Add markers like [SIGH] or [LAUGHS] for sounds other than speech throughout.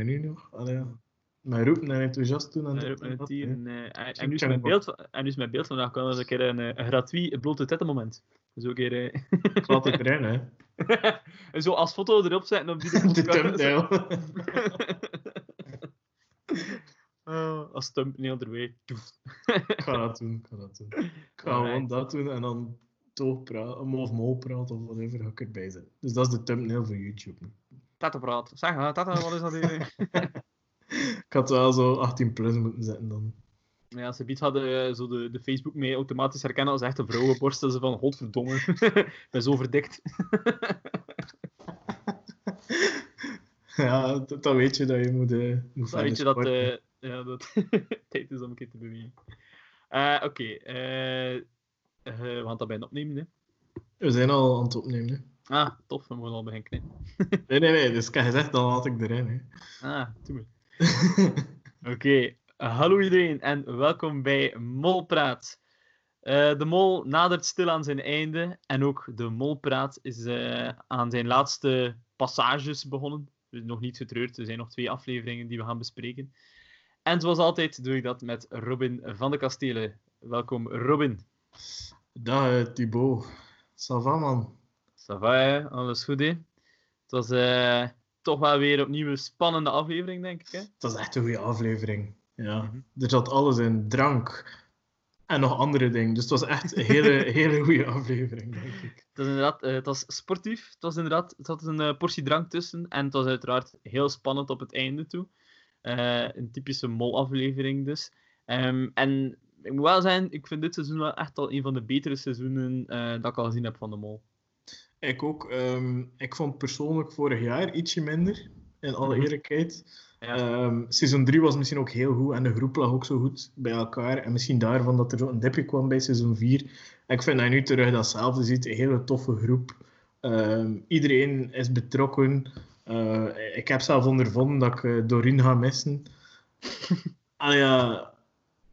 nu nog. Allee. Met roepen en enthousiast doen. En, dat en, hè. en, eh, en, nu is mijn beeld, van- en nu is mijn beeld vandaag kwam als een keer een, eh, een gratuit blote tetten moment. Dus ook keer, eh, Het valt het erin, hè. en [LAUGHS] zo als foto erop zetten op die [LAUGHS] De thumbnail. [LAUGHS] Oh, als thumbnail erbij. Ik ga dat doen, ik ga dat doen. Ik ga gewoon Alright. dat doen en dan toch praten, of mol praten of whatever, ga ik erbij zetten. Dus dat is de thumbnail voor YouTube. Nu. Tata praat. Zeg, hè, tata, wat is dat hier? [LAUGHS] Ik had wel zo 18 plus moeten zetten dan. Ja, ze biedt hadden eh, zo de, de Facebook mee automatisch herkennen als echte vrouwenborst. Ze van, godverdomme, [LAUGHS] ik ben zo verdikt. [LAUGHS] Ja, dat, dan weet je dat je moet, eh moet Dan weet je dat, eh, ja, dat tijd is om een keer te bewegen. Eh, Oké, eh, eh, we gaan dat bijna opnemen. Hè. We zijn al aan het opnemen. Ah, tof, we mogen al beginnen knippen. [LAUGHS] Nee, nee, nee, dus ik heb gezegd, dan laat ik erin. Hè. Ah, maar. [LAUGHS] Oké, hallo iedereen en welkom bij Molpraat. Eh, de mol nadert stil aan zijn einde en ook de molpraat is eh, aan zijn laatste passages begonnen. Dus nog niet getreurd, er zijn nog twee afleveringen die we gaan bespreken. En zoals altijd doe ik dat met Robin van de Kastelen. Welkom Robin. Dag Thibaut. Ça va, man? Ça va, hè? alles goed hè? Het was eh, toch wel weer opnieuw een spannende aflevering, denk ik. Hè? Dat is echt een goede aflevering. Ja. Mhm. Er zat alles in. Drank. En nog andere dingen. Dus het was echt een hele, [LAUGHS] hele goede aflevering, denk ik. Het was inderdaad, eh, het was sportief. Het was inderdaad, het had een eh, portie drank tussen. En het was uiteraard heel spannend op het einde toe. Een typische mol-aflevering dus. Ehm, en ik moet wel zeggen, ik vind dit seizoen wel echt al een van de betere seizoenen dat ik al gezien heb van de mol. Ik ook. ehm, ik vond persoonlijk vorig jaar ietsje minder. In alle Mhm. eerlijkheid. Ja. Ehm, seizoen 3 was misschien ook heel goed. En de groep lag ook zo goed bij elkaar. En misschien daarvan dat er zo een dipje kwam bij seizoen 4. En ik vind dat je nu terug datzelfde ziet. Een hele toffe groep. Ehm, iedereen is betrokken. Eh, ik heb zelf ondervonden dat ik eh, Doreen ga missen. [LAUGHS] Allee, ja,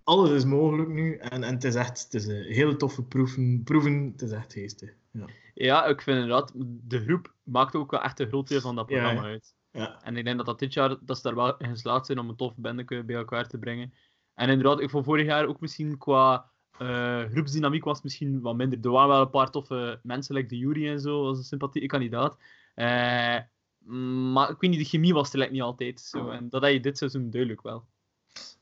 alles is mogelijk nu. En, en het is echt het is een hele toffe proeven. proeven. Het is echt geestig. Ja. ja, ik vind inderdaad, de groep maakt ook wel echt een groot deel van dat programma ja. uit. Ja. En ik denk dat dat dit jaar dat ze daar wel in geslaagd zijn om een tof bende bij elkaar te brengen. En inderdaad, ik vond vorig jaar ook misschien qua eh, groepsdynamiek was het misschien wat minder. Er waren wel een paar toffe mensen, like de Jury en zo, als een sympathieke kandidaat. Eh, maar ik weet niet, de chemie was er like, niet altijd zo. En dat had je dit seizoen duidelijk wel.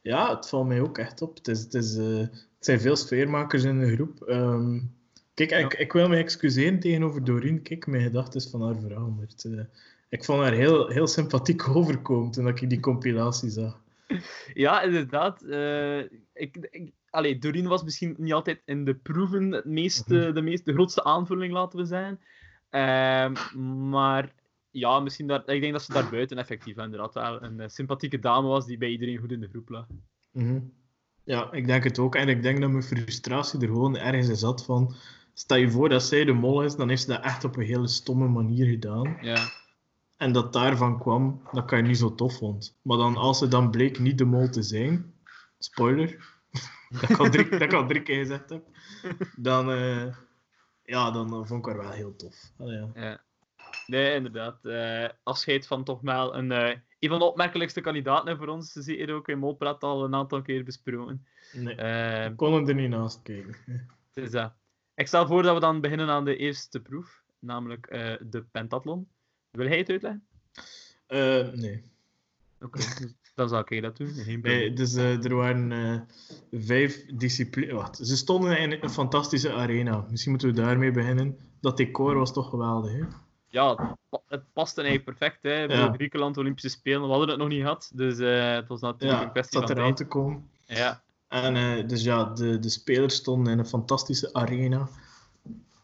Ja, het valt mij ook echt op. Het, is, het, is, eh, het zijn veel sfeermakers in de groep. Ehm, kijk, ik, ik wil me excuseren tegenover Doreen. Kijk, mijn gedachten is van haar veranderd. Eh, ik vond haar heel, heel sympathiek [LAUGHS] overkomen toen ik die compilatie zag. Ja, inderdaad. eh, ik, ik, allee, Doreen was misschien niet altijd in de proeven het meest, Mhm. de, meest, de grootste aanvulling, laten we zeggen. Ehm, maar ja, misschien daar, ik denk dat ze daar buiten effectief inderdaad wel een eh, sympathieke dame was die bij iedereen goed in de groep lag. Mhm. Ja, ik denk het ook. En ik denk dat mijn frustratie er gewoon ergens in zat van... Stel je voor dat zij de mol is, dan heeft ze dat echt op een hele stomme manier gedaan. Ja, En dat daarvan kwam dat ik haar niet zo tof vond. Maar dan, als ze dan bleek niet de mol te zijn, spoiler, [LAUGHS] dat ik al drie, dat ik al drie keer gezegd heb, dan, eh, ja, dan eh, vond ik haar wel heel tof. Allee, ja. ja. Nee, inderdaad. eh, afscheid van toch wel een, eh, een van de opmerkelijkste kandidaten voor ons. Zeker ook in Molpraat al een aantal keer besproken. Nee, Eh, ik kon hem er niet naast kijken. [LAUGHS] Dus dat. Ik stel voor dat we dan beginnen aan de eerste proef, namelijk de pentathlon. Wil hij het uitleggen? Nee. Oké, dus dan zal ik dat doen. Geen nee dus er waren vijf disciplines. Wacht, ze stonden in een fantastische arena. Misschien moeten we daarmee beginnen. Dat decor was toch geweldig, hè? Ja, het pa- het paste eigenlijk perfect. Hè. Ja. Griekenland, Olympische Spelen, we hadden het nog niet gehad. Dus eh, het was natuurlijk Ja, een kwestie van eraan te komen. Ja, En eh, dus ja, de, de spelers stonden in een fantastische arena.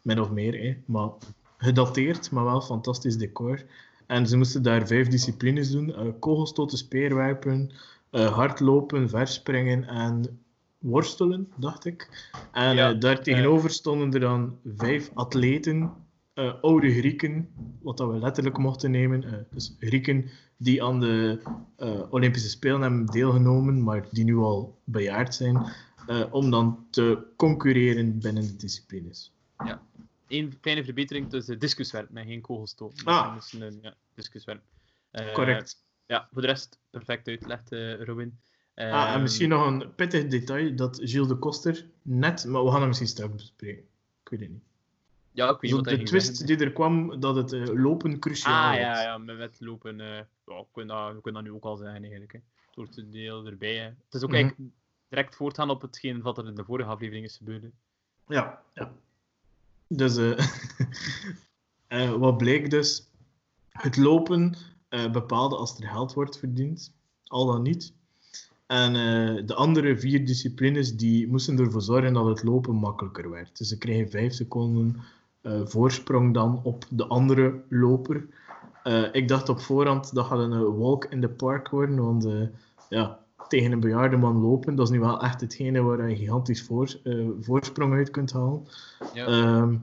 Min of meer, hè. maar gedateerd, maar wel fantastisch decor. En ze moesten daar vijf disciplines doen: eh, kogelstoten, speerwerpen, hardlopen, verspringen en worstelen, dacht ik. En Ja, daar tegenover stonden er dan vijf atleten, eh, oude Grieken, wat dat we letterlijk mochten nemen. eh, dus Grieken die aan de eh, Olympische Spelen hebben deelgenomen, maar die nu al bejaard zijn, om dan te concurreren binnen de disciplines. Eén kleine verbetering tussen discuswerp met geen kogelstoot. Dus Ah. moesten een ja, discuswerp. Correct. ja, voor de rest perfect uitgelegd, Robin. ah, en misschien nog een pittig detail dat Gilles de Koster net, maar we gaan hem misschien straks bespreken. Ik weet het niet. Ja, ik weet Zo wat de twist zeggen. die er kwam, dat het eh, lopen cruciaal Ah, ja, was. ja, met, lopen. eh ja, we, kunnen dat, we kunnen dat nu ook al zeggen, eigenlijk. Hè. Het hoort een deel erbij. Hè. Het is ook Mhm. eigenlijk direct voortgaan op hetgeen wat er in de vorige aflevering is gebeurd. hè. Ja, ja. Dus eh, [LAUGHS] wat bleek dus? Het lopen bepaalde als er geld wordt verdiend, al dan niet. En de andere vier disciplines die moesten ervoor zorgen dat het lopen makkelijker werd. Dus ze kregen vijf seconden voorsprong dan op de andere loper. Eh, ik dacht op voorhand dat gaat een eh, walk in the park worden, want eh, ja, tegen een bejaarde man lopen, dat is nu wel echt hetgene waar je een gigantisch voor, eh, voorsprong uit kunt halen. Ja. Ehm,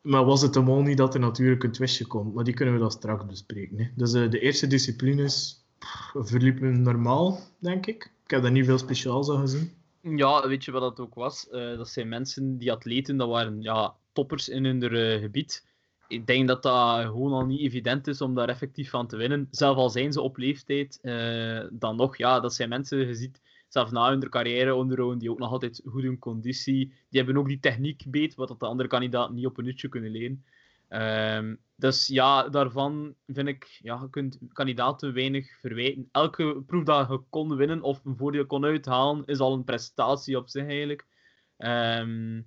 maar was het hem niet dat er natuurlijk een twistje komt? Maar die kunnen we dan straks bespreken. Hè. Dus eh, de eerste disciplines pff, verliepen normaal, denk ik. Ik heb daar niet veel speciaals aan gezien. Ja, weet je wat dat ook was? Eh, dat zijn mensen, die atleten, dat waren ja, toppers in hun eh, gebied. Ik denk dat dat gewoon al niet evident is om daar effectief van te winnen. Zelf al zijn ze op leeftijd, eh, dan nog, ja, dat zijn mensen, je ziet, zelf na hun carrière onderhouden, die ook nog altijd goed hun conditie, die hebben ook die techniek beet, wat de andere kandidaten niet op een uurtje kunnen leren. Ehm, dus ja, daarvan vind ik, ja, je kunt kandidaten weinig verwijten. Elke proef dat je kon winnen of een voordeel kon uithalen, is al een prestatie op zich eigenlijk. Ehm,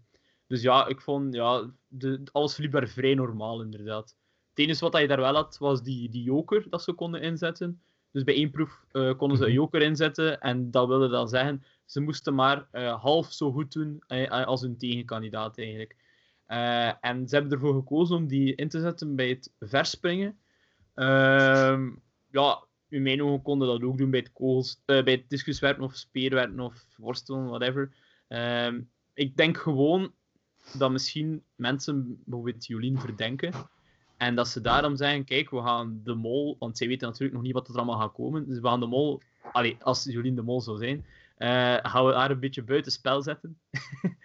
dus ja, ik vond, ja, de, alles verliep daar vrij normaal inderdaad. Het enige wat je daar wel had, was die, die joker dat ze konden inzetten. Dus bij één proef eh, konden ze een Mhm. joker inzetten en dat wilde dan zeggen, ze moesten maar eh, half zo goed doen eh, als hun tegenkandidaat eigenlijk. En ze hebben ervoor gekozen om die in te zetten bij het verspringen. Ehm, ja, in mijn ogen konden dat ook doen bij het, kogels, bij het discuswerpen of speerwerpen of worstelen, whatever. Ehm, ik denk gewoon dat misschien mensen bijvoorbeeld Jolien verdenken. En dat ze daarom zeggen, kijk, we gaan de mol, want zij weten natuurlijk nog niet wat er allemaal gaat komen. Dus we gaan de mol, allee, als Jolien de mol zou zijn, eh, gaan we haar een beetje buiten spel zetten. [LAUGHS]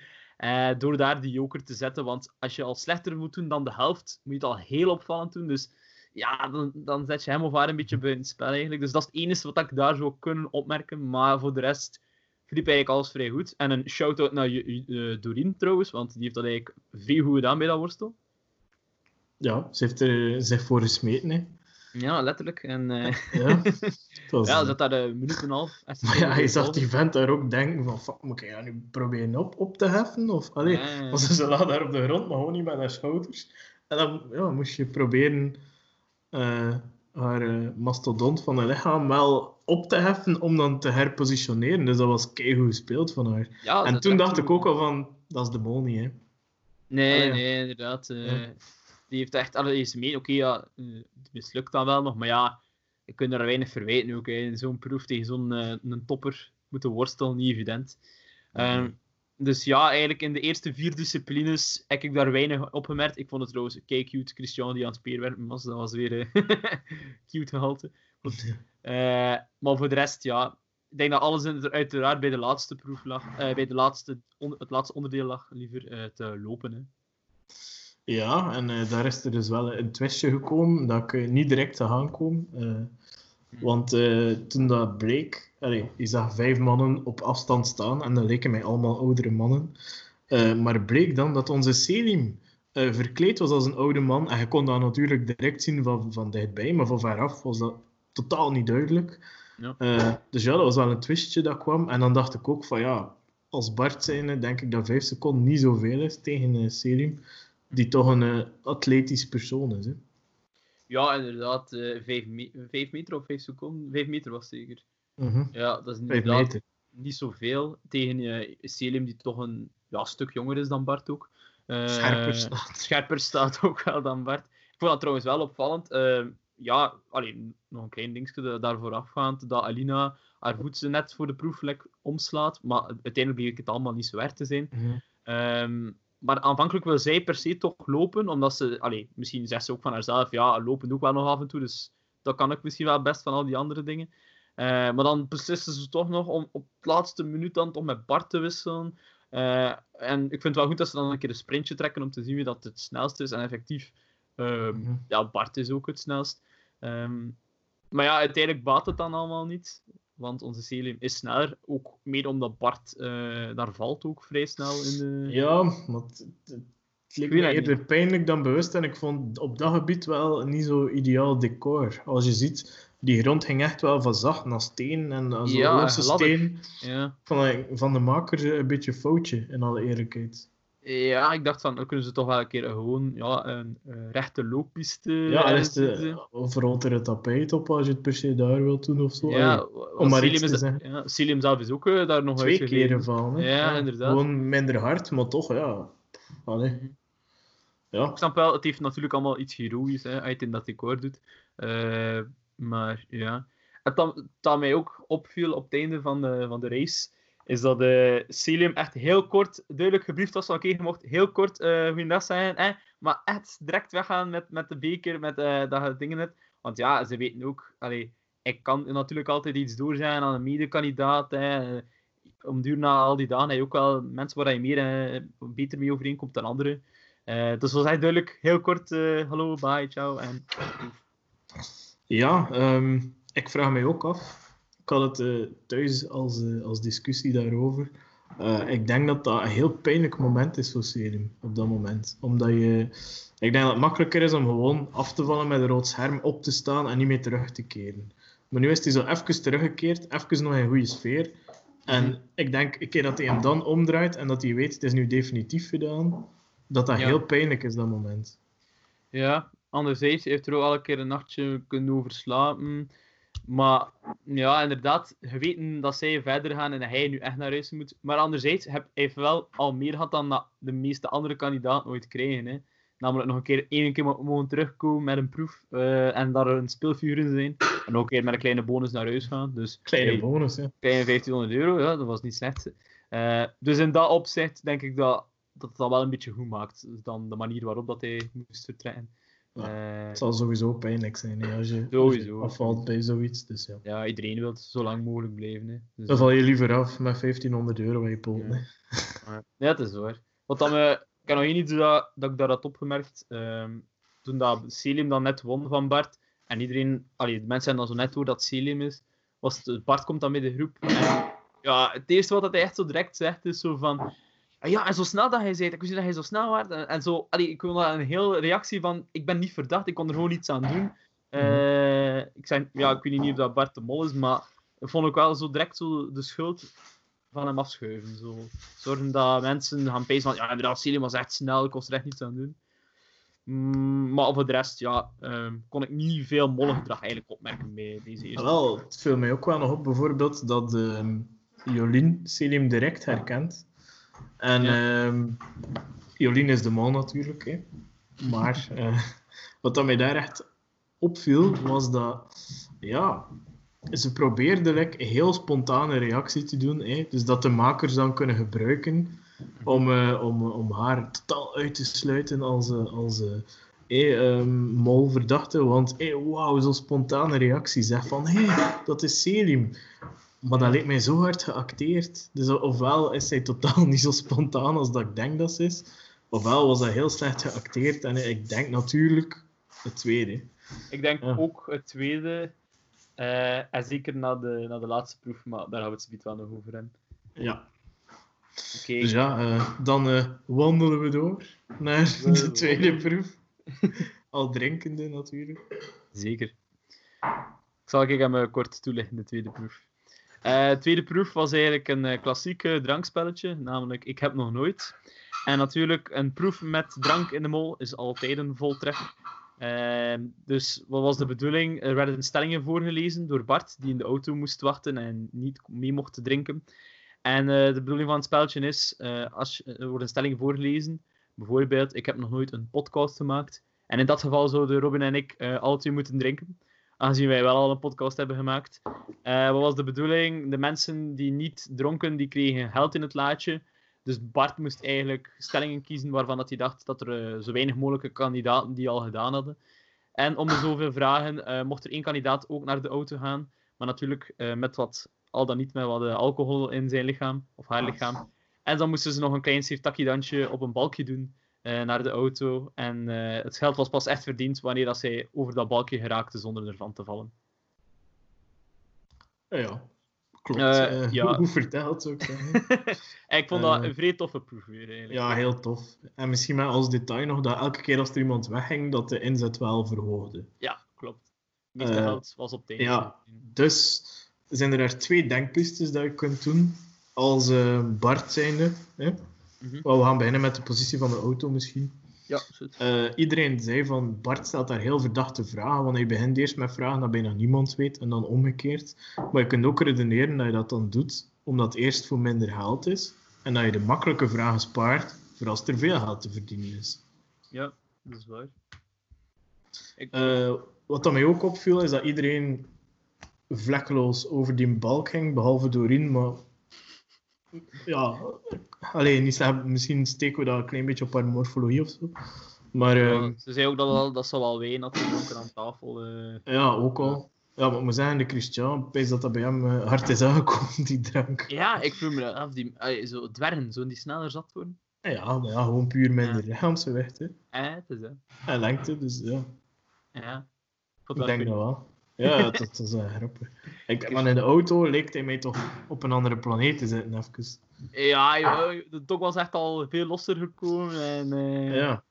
Eh, door daar die joker te zetten. Want als je al slechter moet doen dan de helft, moet je het al heel opvallend doen. Dus ja, dan, dan zet je hem of haar een beetje buiten spel eigenlijk. Dus dat is het enige wat ik daar zou kunnen opmerken. Maar voor de rest verliep eigenlijk alles vrij goed. En een shout-out naar eh, Doreen trouwens, want die heeft dat eigenlijk vrij goed gedaan bij dat worstel. Ja, ze heeft er zich voor gesmeten. Hè. Ja, letterlijk. En eh, Ja, was, [LAUGHS] ja, ze zat daar een minuut en een half. [LAUGHS] maar ja, je zag die vent daar ook denken van, fuck, moet ik ja nu proberen op, op te heffen? Of, allee, Ja, ze lag daar op de grond, maar gewoon niet met haar schouders. En dan ja, moest je proberen eh, haar eh, mastodont van haar lichaam wel op te heffen om dan te herpositioneren. Dus dat was keigoed gespeeld van haar. Ja, en toen dacht ik ook al van, dat is de mol niet, hè. Nee, Ah, nee, inderdaad. eh, Ja. Die heeft echt alles mee. Oké, ja, eh, het mislukt dan wel nog, maar ja, je kunt er weinig verwijten ook. hè. Zo'n proef tegen zo'n eh, een topper moeten worstelen, niet evident. Ehm, dus ja, eigenlijk in de eerste vier disciplines heb ik daar weinig opgemerkt. Ik vond het trouwens kei cute, Christian die aan het speerwerpen was. Dat was weer eh, [LAUGHS] cute gehalte. Eh, maar voor de rest, ja, ik denk dat alles uiteraard bij de laatste proef lag. eh, bij de laatste, het laatste onderdeel lag, liever eh, te lopen. Hè. Ja, en daar is er dus wel een twistje gekomen dat ik niet direct te gaan komen. Eh, want toen dat bleek, allee, je zag vijf mannen op afstand staan en dat leken mij allemaal oudere mannen. Maar bleek dan dat onze Selim verkleed was als een oude man. En je kon dat natuurlijk direct zien van, van dichtbij, maar van veraf was dat totaal niet duidelijk. Ja. Eh, dus ja, dat was wel een twistje dat kwam. En dan dacht ik ook van ja, als Bart zijnde denk ik dat vijf seconden niet zoveel is tegen eh, Selim, die toch een eh, atletisch persoon is. Hè. Ja, inderdaad. eh vijf, me- vijf meter of vijf seconden? Vijf meter was zeker. Mhm. Ja, dat is inderdaad niet zoveel tegen eh, Selim, die toch een ja, stuk jonger is dan Bart ook. Eh, Scherper staat. Scherper staat [LAUGHS] ook wel dan Bart. Ik vond dat trouwens wel opvallend. Ja, alleen nog een klein dingetje da- daarvoor afgaand, dat Alina haar voet net voor de proefvlek omslaat, maar uiteindelijk bleek het allemaal niet zo erg te zijn. Mhm. Ehm, maar aanvankelijk wil zij per se toch lopen, omdat ze, allee, misschien zegt ze ook van haarzelf, ja, lopen doe ik wel nog af en toe, dus dat kan ik misschien wel best van al die andere dingen. Eh, maar dan beslissen ze toch nog om op de laatste minuut dan toch met Bart te wisselen. Eh, en ik vind het wel goed dat ze dan een keer een sprintje trekken om te zien wie dat het snelst is. En effectief, ehm, Mhm. ja, Bart is ook het snelst. Ehm, maar ja, uiteindelijk baat het dan allemaal niet. Want onze Selim is sneller. Ook meer omdat Bart uh, daar valt ook vrij snel in de... Ja, maar het, het, leek me eerder pijnlijk dan bewust. En ik vond op dat gebied wel niet zo ideaal decor. Als je ziet, die grond ging echt wel van zacht naar steen. En zo ja, steen ja. van, van de maker een beetje foutje, in alle eerlijkheid. Ja, ik dacht van, dan kunnen ze toch wel een keer gewoon ja, een, rechte looppiste... Ja, en is de, of tapijt op als je het per se daar wilt doen of zo. Ja, om maar iets te zeggen. Ja, Cilium zelf is ook uh, daar nog Twee keren van. Ja, ja, inderdaad. Gewoon minder hard, maar toch, ja. Allee. Ja. Ik snap wel, het heeft natuurlijk allemaal iets heroïs hè, uit in dat decor doet. Uh, maar ja. Het dat, dat mij ook opviel op het einde van de, van de race is dat uh, Celium echt heel kort duidelijk gebriefd was van oké, je mocht heel kort uh, goeiedag zijn, eh, maar echt direct weggaan met, met de beker, met uh, dat dingen net. Want ja, ze weten ook, allee, ik kan natuurlijk altijd iets door zijn aan een medekandidaat. om duur na al die dagen heb je ook wel mensen waar je meer beter mee overeenkomt dan anderen. dus het was echt duidelijk, heel kort, hallo, bye, ciao. En... Ja, um, ik vraag mij ook af ik had het uh, thuis als, uh, als discussie daarover. Uh, ik denk dat dat een heel pijnlijk moment is voor Serum op dat moment. Omdat je. Ik denk dat het makkelijker is om gewoon af te vallen met een rood scherm, op te staan en niet meer terug te keren. Maar nu is hij zo even teruggekeerd, even nog in een goede sfeer. En ik denk, een keer dat hij hem dan omdraait en dat hij weet, het is nu definitief gedaan, dat dat heel pijnlijk is, dat moment. Ja, anderzijds heeft er ook al een keer een nachtje kunnen overslapen. Maar ja, inderdaad, we weten dat zij verder gaan en dat hij nu echt naar huis moet. Maar anderzijds heb hij wel al meer gehad dan de meeste andere kandidaten ooit krijgen. Hè. Namelijk nog een keer één keer mogen terugkomen met een proef uh, en daar een speelfiguur in zijn. En ook een keer met een kleine bonus naar huis gaan. Dus, kleine bonus, ja. Kleine 1500 euro, ja, dat was niet slecht. Uh, dus in dat opzicht denk ik dat, dat het dat wel een beetje goed maakt dan de manier waarop dat hij moest vertrekken. Ja, eh, het zal sowieso pijnlijk zijn hè, als, je, sowieso. afvalt bij zoiets. Dus ja. ja, iedereen wil zo lang mogelijk blijven. Hè. Dus, Dan val je liever af met 1500 euro aan je poot. Ja. ja, dat is waar. Wat dan, uh, ik heb nog één iets dat, dat ik daar had opgemerkt. Um, toen dat Celium dan net won van Bart, en iedereen, allee, de mensen zijn dan zo net door dat Celium is, was het, Bart komt dan met de groep. En, ja, het eerste wat hij echt zo direct zegt is zo van Ah ja, en zo snel dat hij zei, ik wist dat hij zo snel was. En, zo, allee, ik wil een hele reactie van, ik ben niet verdacht, ik kon er gewoon iets aan doen. Uh, ik zei, ja, ik weet niet of dat Bart de Mol is, maar ik vond ook wel zo direct zo de schuld van hem afschuiven. Zo. Zorgen dat mensen gaan pezen van, ja, inderdaad, Celine was echt snel, ik kon er echt niets aan doen. Mm, maar voor de rest, ja, uh, kon ik niet veel mollengedrag eigenlijk opmerken bij deze eerste. Wel, het viel mij ook wel nog op, bijvoorbeeld, dat uh, Jolien Selim direct herkent. En ja. um, Jolien is de man natuurlijk. Hè. Maar uh, [LAUGHS] wat dat mij daar echt opviel, was dat ja, ze probeerde like, een heel spontane reactie te doen. Hè. Dus dat de makers dan kunnen gebruiken om, uh, om, om haar totaal uit te sluiten als, als uh, um, molverdachte. Want hey, wauw, zo'n spontane reactie. Zeg van, hé, hey, dat is Selim. Maar dat leek mij zo hard geacteerd. Dus ofwel is zij totaal [LAUGHS] niet zo spontaan als dat ik denk dat ze is, ofwel was dat heel slecht geacteerd. En ik denk natuurlijk het tweede. Ik denk ook het tweede. Uh, en zeker na de, na de laatste proef, maar daar gaan we het zometeen wel nog over hebben. Ja. Okay. Dus ja, uh, dan uh, wandelen we door naar de tweede proef. [LAUGHS] Al drinkende natuurlijk. Zeker. Ik zal ik hem kort toelichten, de tweede proef. Uh, tweede proef was eigenlijk een uh, klassiek drankspelletje, namelijk Ik heb nog nooit. En natuurlijk, een proef met drank in de mol is altijd een voltreffer. Uh, dus wat was de bedoeling? Er werden stellingen voorgelezen door Bart, die in de auto moest wachten en niet mee mocht drinken. En de bedoeling van het spelletje is, als, er worden stellingen voorgelezen, bijvoorbeeld, ik heb nog nooit een podcast gemaakt. En in dat geval zouden Robin en ik twee moeten drinken aangezien wij wel al een podcast hebben gemaakt. Uh, wat was de bedoeling? De mensen die niet dronken, die kregen geld in het laadje. Dus Bart moest eigenlijk stellingen kiezen waarvan dat hij dacht dat er uh, zo weinig mogelijke kandidaten die al gedaan hadden. En om de zoveel vragen uh, mocht er één kandidaat ook naar de auto gaan. Maar natuurlijk met wat, al dan niet met wat alcohol in zijn lichaam, of haar lichaam. En dan moesten ze nog een klein sirtakidansje op een balkje doen. Eh, naar de auto. En uh, het geld was pas echt verdiend wanneer dat zij over dat balkje geraakte zonder ervan te vallen. Ja, ja. klopt. Eh, Eh, ja. Goed, [LAUGHS] goed verteld, zou [LAUGHS] ik vond dat Eh, een vrij toffe proef weer, eigenlijk. ja, heel tof. En misschien met als detail nog dat elke keer als er iemand wegging, dat de inzet wel verhoogde. Ja, klopt. Het meeste Eh, geld was op einde. ja. Dus zijn er daar twee denkpistes dat je kunt doen. Als eh, Bart zijnde. Hè? Mhm. We gaan beginnen met de positie van de auto misschien. Ja. Eh, iedereen zei van Bart stelt daar heel verdachte vragen, want hij begint eerst met vragen dat bijna niemand weet en dan omgekeerd. Maar je kunt ook redeneren dat je dat dan doet omdat het eerst voor minder geld is en dat je de makkelijke vragen spaart voor als er veel geld te verdienen is. Ja, dat is waar. Ik, Eh, wat dat mij ook opviel is dat iedereen vlekkeloos over die balk ging, behalve Doreen, maar ja, alleen niet slecht. Misschien steken we dat een klein beetje op haar morfologie of zo. Maar ja, ehm, ze zei ook dat, dat ze wel ween had gedronken aan tafel. eh. Ja, ook al. Ja, maar ik moet zeggen, de Christian, ik pijs dat dat bij hem eh, hard is aangekomen, die drank. Ja, ik vroeg me af, die, allee, zo dwergen, zo die sneller zat worden. Ja, maar ja, gewoon puur minder lichaamsgewicht, hè. Eh, het is hè. En lengte, dus ja. Ja. Ik Ik dat denk dat wel. Ja, dat, is wel grappig. Ik, maar in de auto leek hij mij toch op een andere planeet te zitten, even. Ja, joh, de dok was echt al veel losser gekomen. En, eh, Ja.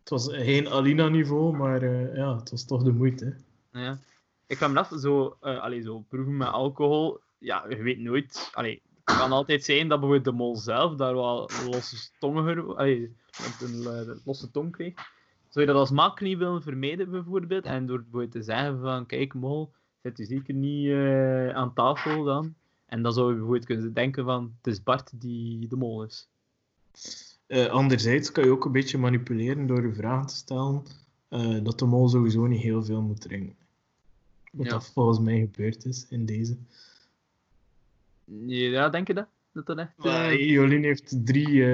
Het was geen Alina-niveau, maar eh, ja, het was toch de moeite. hè. Ja. Ik me af, zo, eh allee, zo proeven met alcohol, ja, je weet nooit. Allee, het kan altijd zijn dat bijvoorbeeld de mol zelf daar wel losse tongen, allee, met een losse tong kreeg. Zou je dat als maak niet willen vermijden, bijvoorbeeld? En door bijvoorbeeld te zeggen van, kijk mol, zit u zeker niet eh, aan tafel dan? En dan zou je bijvoorbeeld kunnen denken van, het is Bart die de mol is. Eh, anderzijds kan je ook een beetje manipuleren door je vragen te stellen eh, dat de mol sowieso niet heel veel moet drinken. Wat Ja. dat volgens mij gebeurd is in deze. Ja, denk je dat? Dat dat echt... Jolien heeft drie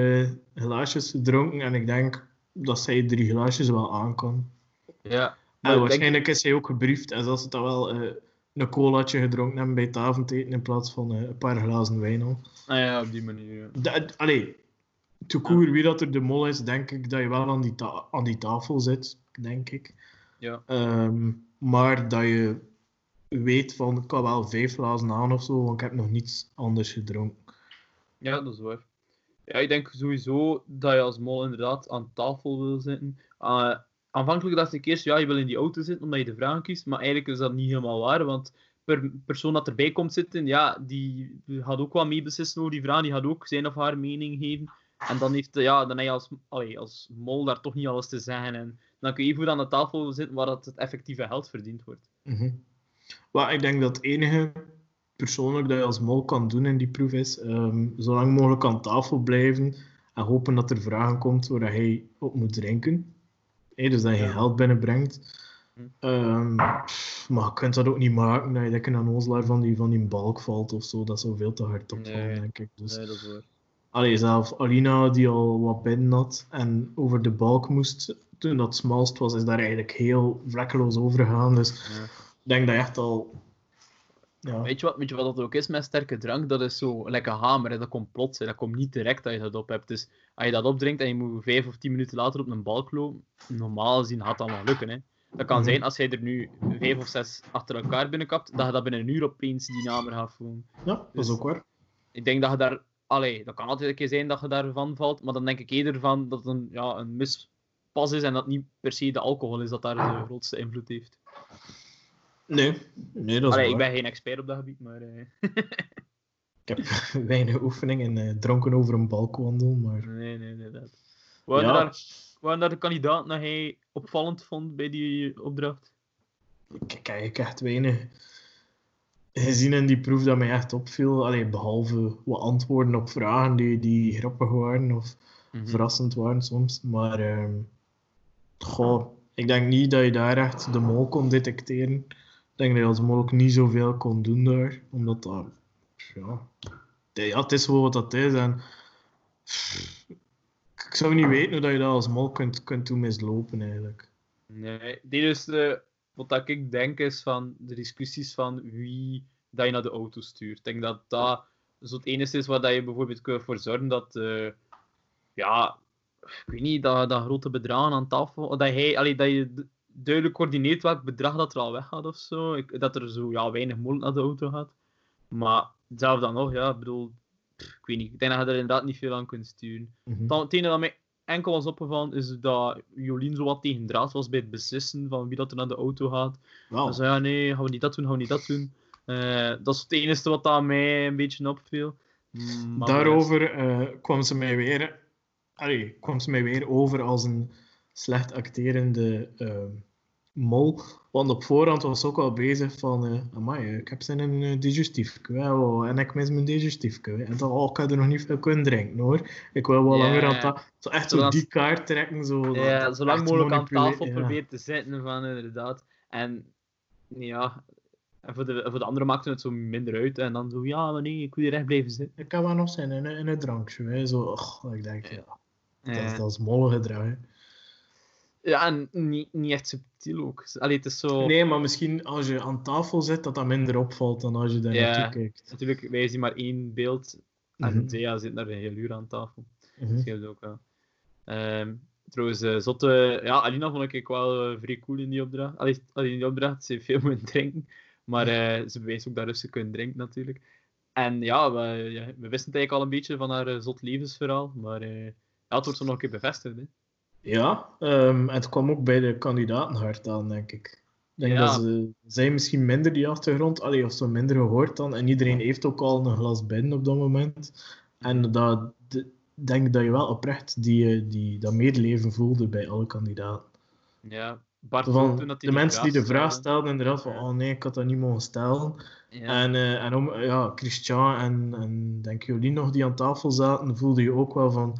glaasjes gedronken en ik denk dat zij drie glaasjes wel aan kan. ja. En denk- waarschijnlijk is zij ook gebriefd en zal ze dan wel eh, een colaatje gedronken hebben bij het avondeten in plaats van eh, een paar glazen wijn al. Nou ja, op die manier. ja. Allee, te koer wie dat er de mol is, denk ik dat je wel aan die, ta- aan die tafel zit, denk ik. Ja. Ehm, maar dat je weet van, ik kan wel vijf glazen aan of zo, want ik heb nog niets anders gedronken. Ja, dat is waar. Ja, ik denk sowieso dat je als mol inderdaad aan tafel wil zitten. Eh, aanvankelijk dacht ik eerst, ja, je wil in die auto zitten omdat je de vragen kiest, maar eigenlijk is dat niet helemaal waar, want per persoon dat erbij komt zitten, ja, die gaat ook wat meebeslissen over die vraag, die gaat ook zijn of haar mening geven. En dan, heeft, ja, dan heb je als, als mol daar toch niet alles te zeggen. En dan kun je even aan de tafel zitten waar dat het effectieve geld verdiend wordt. Wat ik denk dat het enige persoonlijk dat je als mol kan doen in die proef is, ehm, zo lang mogelijk aan tafel blijven en hopen dat er vragen komt waar hij op moet drinken. Dus dat je Ja. geld binnenbrengt. Ehm, maar je kunt dat ook niet maken dat je lekker een ozelaar van die, van die balk valt of zo. Dat zou veel te hard opvallen, Nee. denk ik. Dus, dat is waar. Allee, zelf Alina, die al wat binnen had en over de balk moest toen dat smalst was, is daar eigenlijk heel vlekkeloos over gegaan. Dus Ja. ik denk dat je echt al... Ja, Weet je, wat, weet je wat dat ook is met sterke drank? Dat is zo lekker hamer. Hè? Dat komt plots. Hè? Dat komt niet direct dat je dat op hebt. Dus als je dat opdrinkt en je moet vijf of tien minuten later op een lopen, normaal gezien gaat dat wel lukken. Hè? Dat kan Mhm. zijn als jij er nu vijf of zes achter elkaar binnenkapt, dat je dat binnen een uur opeens die hamer gaat voelen. ja dat is Dus- ook waar. Ik denk dat je daar... Allee, dat kan altijd een keer zijn dat je daarvan valt, maar dan denk ik eerder van dat het een, ja, een mispas is en dat niet per se de alcohol is dat daar de grootste invloed heeft. Nee, nee dat is Allee, ik ben geen expert op dat gebied, maar... eh, [LAUGHS] Ik heb [LAUGHS] weinig oefening in eh, dronken over een balk wandelen, maar... Nee, nee, nee. Dat. Waren, Ja. daar, waren daar de kandidaten dat hij opvallend vond bij die opdracht? Ik heb ik echt weinig gezien in die proef dat mij echt opviel. Allee, behalve wat antwoorden op vragen die, die grappig waren of verrassend waren soms. Maar ehm, goh, ik denk niet dat je daar echt de mol kon detecteren. Ik denk dat je als mol ook niet zoveel kon doen daar. Omdat dat... Ja, ja het is gewoon wat dat is. En, ik zou niet weten hoe dat je dat als mol kunt, kunt doen mislopen eigenlijk. Nee, dit is de, wat dat ik denk is van de discussies van wie dat je naar de auto stuurt. Ik denk dat dat zo het enige is waar dat je bijvoorbeeld kunt voor zorgen dat, eh, ja, ik weet niet, dat, dat grote bedragen aan tafel, dat, hij, allee, dat je duidelijk coördineert welk bedrag dat er al weggaat of zo. Ik, dat er zo ja, weinig mogelijk naar de auto gaat. Maar zelf dan nog, ja, ik bedoel, ik weet niet. Ik denk dat je er inderdaad niet veel aan kunt sturen. Mhm. Dan, het enige dat mij enkel was opgevallen is dat Jolien zo wat tegen draad was bij het beslissen van wie dat er naar de auto gaat. Dan zei ja, nee, gaan we niet dat doen, gaan we niet dat doen. Eh, dat is het enige wat aan mij een beetje opviel. Mm, Maar Daarover eh, kwam, ze mij weer, allee, kwam ze mij weer over als een slecht acterende eh, mol. Want op voorhand was ook al bezig van, eh amai, eh, ik heb zin in een digestiefje. wel, En ik mis mijn digestiefje. En dan, oh, ik heb er nog niet veel kunnen drinken hoor. Ik wil wel langer aan tafel. Zo echt zo Zodat- die kaart trekken. Zo, dat zo lang mogelijk aan tafel ja. proberen te zitten van inderdaad. En ja, en voor de, voor de anderen maakte het zo minder uit. En dan zo, ja, maar nee, ik wil hier echt blijven zitten. Ik kan wel nog zijn in, een- in een drankje. Hè. Zo, och, ik denk, ja, dat, is, dat is molle gedrag. hè. Ja, en niet, niet echt subtiel ook. Allee, het is zo... Nee, maar misschien als je aan tafel zit, dat dat minder opvalt dan als je daar Ja. naartoe kijkt. Natuurlijk, wij zien maar één beeld. En. Zea zit daar een heel uur aan tafel. Dat scheelt ook wel. Ehm, trouwens, eh, zotte... Ja, Alina vond ik wel eh, vrij cool in die opdracht. Allee, allee, in die opdracht, ze heeft veel [LAUGHS] moeten drinken. Maar eh, ze bewees ook dat rustig kunnen drinken, natuurlijk. En ja we, ja, we wisten het eigenlijk al een beetje van haar zot levensverhaal. Maar ja, het wordt zo nog een keer bevestigd. Hè. Ja, ehm, het kwam ook bij de kandidaten hard aan, denk ik. Ik denk Ja. dat ze zij misschien minder die achtergrond, allee, of zo minder gehoord dan. En iedereen heeft ook al een glas binnen op dat moment. En dat de- denk dat je wel oprecht die, eh, die, dat medeleven voelde bij alle kandidaten. Ja, Bart Van, toen dat hij de mensen die de vraag stelde. stelden, inderdaad van, oh nee, ik had dat niet mogen stellen. Ja. En, eh, en om, ja, Christian en, en denk Jolien nog die aan tafel zaten, voelde je ook wel van,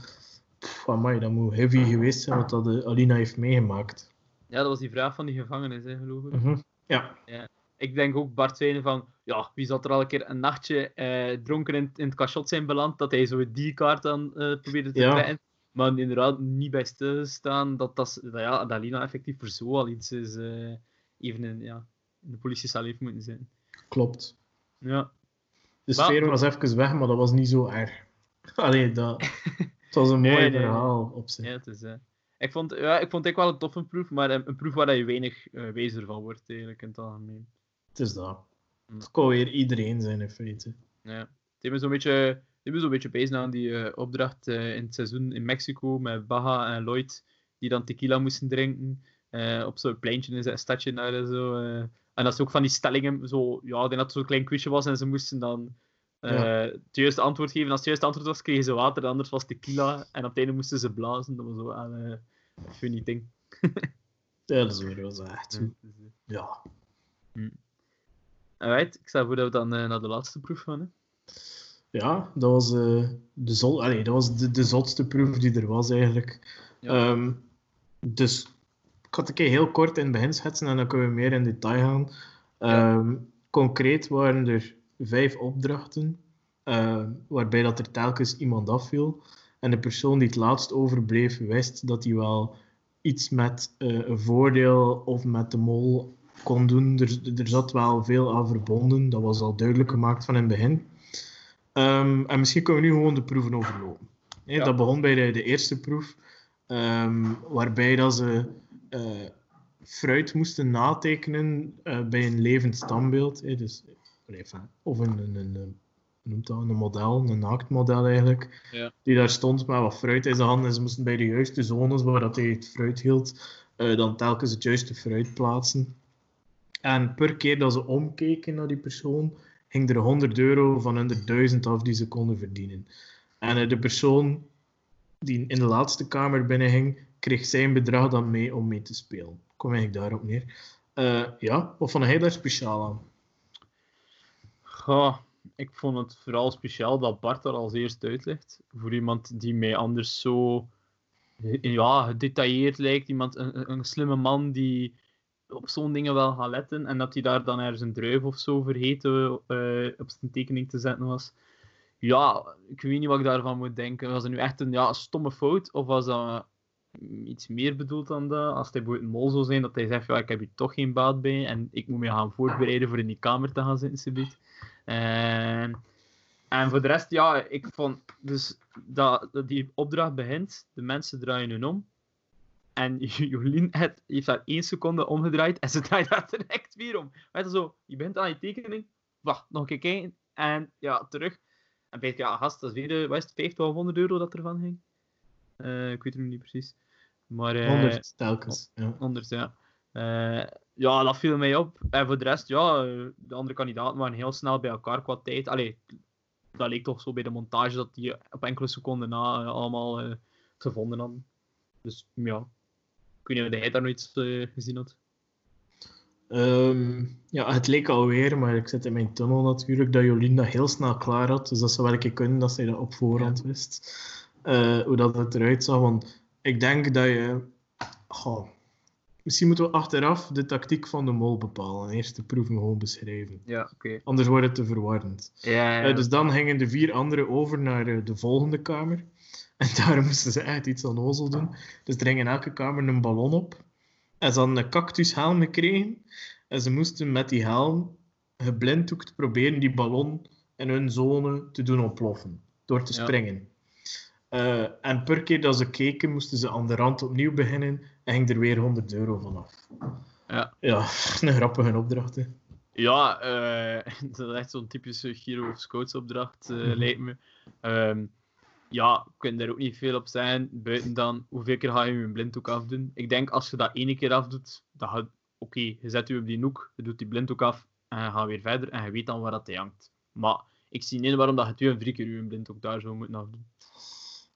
pff, amai, dat moet heavy geweest zijn wat dat eh, Alina heeft meegemaakt. ja, dat was die vraag van die gevangenis, hè, geloof ik. Mhm. Ja, Ik denk ook Bart zei van, ja, wie zat er al een keer een nachtje eh, dronken in, in het cachot zijn beland, dat hij zo die kaart dan eh, probeerde te Ja. trekken. Maar inderdaad niet bij stilstaan dat, dat, dat, ja, dat Lina effectief voor zo al iets is, eh, even in, ja, in de politiecel heeft moeten zijn. klopt. Ja, De Maar- sfeer was even weg, maar dat was niet zo erg. [LAUGHS] Allee, dat, [LAUGHS] het was een mooi nee, nee. verhaal op zich. ja, het is, eh, ik, vond, ja, ik vond het wel een toffe proef, maar een, een proef waar je weinig eh wijzer van wordt, eigenlijk, in het algemeen. Het is dat. Hm. Het kon weer iedereen zijn in feite. Ja. Het heeft me zo'n beetje, heeft zo'n beetje bezig aan die eh, opdracht eh, in het seizoen in Mexico met Baja en Lloyd, die dan tequila moesten drinken. eh, op zo'n pleintje in een stadje daar en zo. eh. en dat is ook van die stellingen, zo, ja, ik denk dat het zo'n klein quizje was en ze moesten dan eh, het juiste antwoord geven. Als het juiste antwoord was, kregen ze water, anders was tequila. En op het einde moesten ze blazen. Dat was zo wel eh, een funny ding. [LAUGHS] Ja, dat is weer wel zo echt. Ja. Ja. Alright, ik stel voor dat we dan eh, naar de laatste proef gaan. Hè. Ja, dat was, de, zot, allee, dat was de, de zotste proef die er was eigenlijk. Ja. Ehm, dus ik had een keer heel kort in het begin schetsen en dan kunnen we meer in detail gaan. Ehm, Concreet waren er vijf opdrachten, eh, waarbij dat er telkens iemand afviel. En de persoon die het laatst overbleef, wist dat hij wel iets met eh, een voordeel of met de mol kon doen. Er, er zat wel veel aan verbonden, dat was al duidelijk gemaakt van in het begin. Ehm, en misschien kunnen we nu gewoon de proeven overlopen. Ja. Dat begon bij de, de eerste proef, ehm, waarbij dat ze eh, fruit moesten natekenen bij een levend standbeeld. dus, enfin, of een, een, een, noemt dat, een model, een naaktmodel eigenlijk, Ja. die daar stond met wat fruit in zijn handen. En ze moesten bij de juiste zones waar dat hij het fruit hield, eh, dan telkens het juiste fruit plaatsen. En per keer dat ze omkeken naar die persoon, ging er 100 euro van hun 1000 af die ze konden verdienen. En eh, de persoon die in de laatste kamer binnenging, kreeg zijn bedrag dan mee om mee te spelen. Kom eigenlijk daarop neer. Eh, ja, wat vond hij daar speciaal aan? Goh, ik vond het vooral speciaal dat Bart er als eerste uitlegt. Voor iemand die mij anders zo ja, gedetailleerd lijkt. Iemand, een, slimme man die op zo'n dingen wel gaat letten. En dat hij daar dan ergens een druif of zo vergeten eh, op zijn tekening te zetten was. Ja, ik weet niet wat ik daarvan moet denken. Was het nu echt een ja, stomme fout? Of was dat iets meer bedoeld dan dat? Als hij bijvoorbeeld een mol zou zijn, dat hij zegt, ja, ik heb hier toch geen baat bij. En ik moet me gaan voorbereiden voor in die kamer te gaan zitten. En, en voor de rest, ja, ik vond dus dat, dat die opdracht begint, de mensen draaien hun om. En [LAUGHS] Jolien heeft, heeft daar één seconde omgedraaid en ze draait daar direct weer om. Weet je zo, je bent aan je tekening, wacht, nog een keer kijken en ja, terug. En weet je, ja, gast, dat is weer, de, wat is het, 50 of 100 euro dat ervan ging? Uh, ik weet het nu niet precies. Maar, uh, 100 telkens. Ja. 100, ja. Uh, ja, dat viel mij op. En voor de rest, ja, de andere kandidaten waren heel snel bij elkaar qua tijd. Allee, dat leek toch zo bij de montage dat die op enkele seconden na uh, allemaal uh, gevonden hadden. Dus ja, ik weet niet of jij daar nog iets gezien had. Um, ja, het leek alweer, maar ik zit in mijn tunnel natuurlijk, dat Jolien dat heel snel klaar had. Dus dat zou wel een kunnen dat zij dat op voorhand wist. hoe dat het eruit zag. Want ik denk dat je... misschien moeten we achteraf de tactiek van de mol bepalen. Eerst de proeven gewoon beschrijven. Ja, oké. Okay. Anders wordt het te verwarrend. Ja, ja, uh, dus dan gingen de vier anderen over naar uh, de volgende kamer. [LAUGHS] En daar moesten ze echt iets aan ozel doen. Dus er ging in elke kamer een ballon op. En ze hadden een cactushelm gekregen. En ze moesten met die helm geblinddoekt proberen die ballon in hun zone te doen ontploffen. Door te springen. Uh, en per keer dat ze keken, moesten ze aan de rand opnieuw beginnen en ging er weer 100 euro vanaf. Ja, ja [LAUGHS] een grappige opdracht. Hè. Ja, uh, [LAUGHS] dat is echt zo'n typische Giro of Scouts opdracht, uh, mm-hmm. lijkt me. Um, ja, ik kan daar ook niet veel op zijn, buiten dan hoeveel keer ga je je blinddoek afdoen. Ik denk als je dat ene keer afdoet, dan gaat oké, okay, je zet je op die hoek, je doet die blinddoek af en je gaat weer verder en je weet dan waar dat hangt. Maar ik zie niet waarom dat je twee drie keer je blinddoek daar zou moeten afdoen.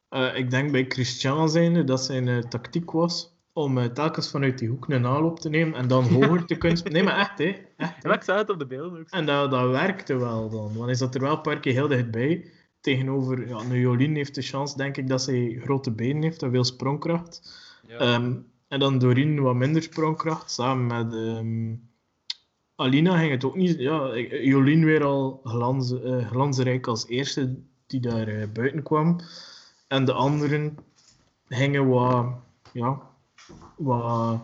Uh, ik denk bij Christian zijnde dat zijn tactiek was om uh, telkens vanuit die hoek een aanloop te nemen en dan hoger te kunnen Nee, maar echt, hè. Echt, ja, ik zag het op de beelden ook. En dat, dat werkte wel dan. Want hij zat er wel een paar keer heel dichtbij. Tegenover, ja, nu Jolien heeft de chance, denk ik, dat zij grote benen heeft en veel sprongkracht. Ja. Um, en dan Doreen wat minder sprongkracht, samen met... Um, Alina ging het ook niet... Ja, Jolien weer al glans, uh, glansrijk als eerste die daar uh, buiten kwam. En de anderen gingen wat, ja, wat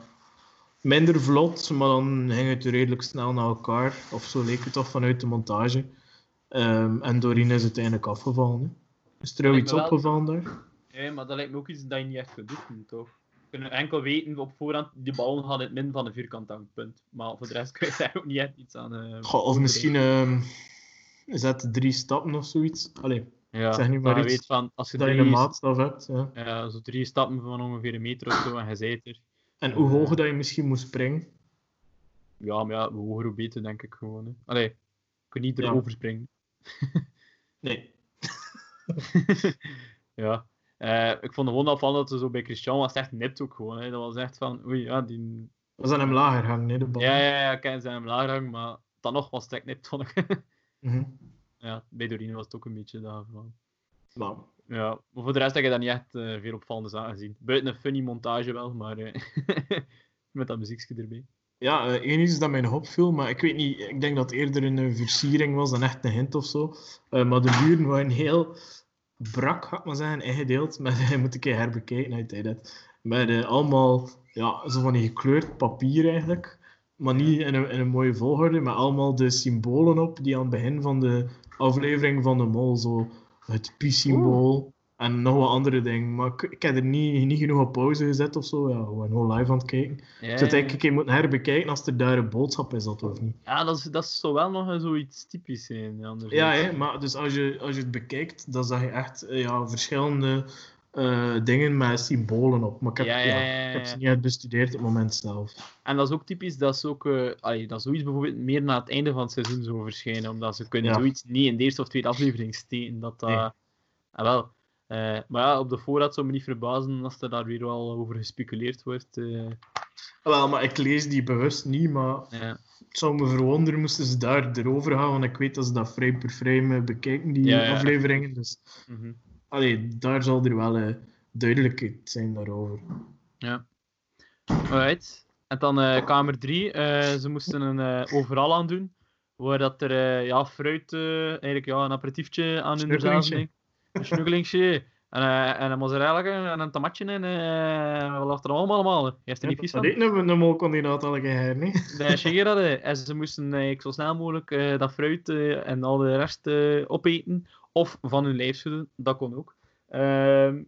minder vlot, maar dan ging het redelijk snel naar elkaar. Of zo leek het toch vanuit de montage. Um, en Doreen is uiteindelijk afgevallen. Hè. Is er jou iets wel... opgevallen daar? Ja, maar dat lijkt me ook iets dat je niet echt kunt doen, toch? We kunnen enkel weten op voorhand, die bal gaat in het midden van de vierkant punt. Maar voor de rest [LAUGHS] kun je daar ook niet echt iets aan... Uh, Goh, of misschien uh, is dat drie stappen of zoiets. Allee, ja, zeg nu maar je iets weet van, als je dat je drie, een maatstaf hebt. Ja. ja, zo drie stappen van ongeveer een meter of zo en je zijt er. En hoe hoog dat je misschien moest springen. Ja, maar ja, hoe hoger hoe beter, denk ik gewoon. Hè. Allee, je kunt niet erover Ja. springen. [LAUGHS] Nee. [LAUGHS] ja. Eh, ik vond gewoon opvallend dat ze zo bij Christian was echt nipt ook gewoon. Hè. Dat was echt van, oei, ja, die... Dat is aan hem lager hangen, hè, de bal. Ja, ja, ja, ik ken zijn hem laag hangen, maar dan nog was het echt nipt, vond ik. Ja, bij Dorine was het ook een beetje daarvan. Nou, Ja, maar voor de rest heb ik daar niet echt eh, veel opvallende zaken gezien. Buiten een funny montage wel, maar eh, [LAUGHS] met dat muziekje erbij. Ja, eh, één iets dat mij nog opviel, maar ik weet niet, ik denk dat het eerder een versiering was dan echt een hint of zo. Maar de muren waren heel brak, ga ik maar zeggen, ingedeeld. [LAUGHS] Met, moet ik een keer herbekijken uit dat. Met allemaal, ja, zo van die gekleurd papier eigenlijk. Maar niet in een, in een mooie volgorde, maar allemaal de symbolen op die aan het begin van de aflevering van de mol, zo het pi-symbool en nog wat andere dingen. Maar ik, ik heb er niet, niet genoeg op pauze gezet of zo. Ja, gewoon gewoon live aan het kijken. Ja, Ik zou het een keer moeten herbekijken als er daar een boodschap is, dat of niet. ja dat, is, dat zou wel nog een zoiets typisch zijn. Ja, hè, maar dus als je, als je het bekijkt, dan zag je echt eh, ja, verschillende eh, dingen met symbolen op. Maar ik heb, Ja, ja, ja, ja, ik heb ja. ze niet uit bestudeerd op het moment zelf. En dat is ook typisch dat ze ook, eh, allee, dat zoiets bijvoorbeeld meer na het einde van het seizoen zou verschijnen, omdat ze kunnen zoiets niet in de eerste of tweede aflevering steken. Dat, dat, Nee. Ah, wel. Eh, maar ja, op de voorraad zou me niet verbazen als er daar weer wel over gespeculeerd wordt. eh. Wel, maar ik lees die bewust niet, maar ja. het zou me verwonderen moesten ze daar erover gaan, want ik weet dat ze dat frame per frame bekijken, die Ja, ja. afleveringen. Dus mhm. Allee, daar zal er wel eh, duidelijkheid zijn daarover. Ja. Alright. En dan eh, kamer 3. ze moesten een eh, overal aan doen. Waar dat er eh, ja, fruit, eh, eigenlijk ja, een aperitiefje aan hun zaten. Een snuggelingsje. En, eh, en een mozzarella en een tomatje en eh wat lag er allemaal allemaal. Je heeft er niet vies dat van? deed een, een molkandidaat al een keer, nee? Shigera hadden. En ze moesten eigenlijk zo snel mogelijk eh, dat fruit eh, en al de rest eh, opeten. Of van hun schudden. Dat kon ook. Ehm,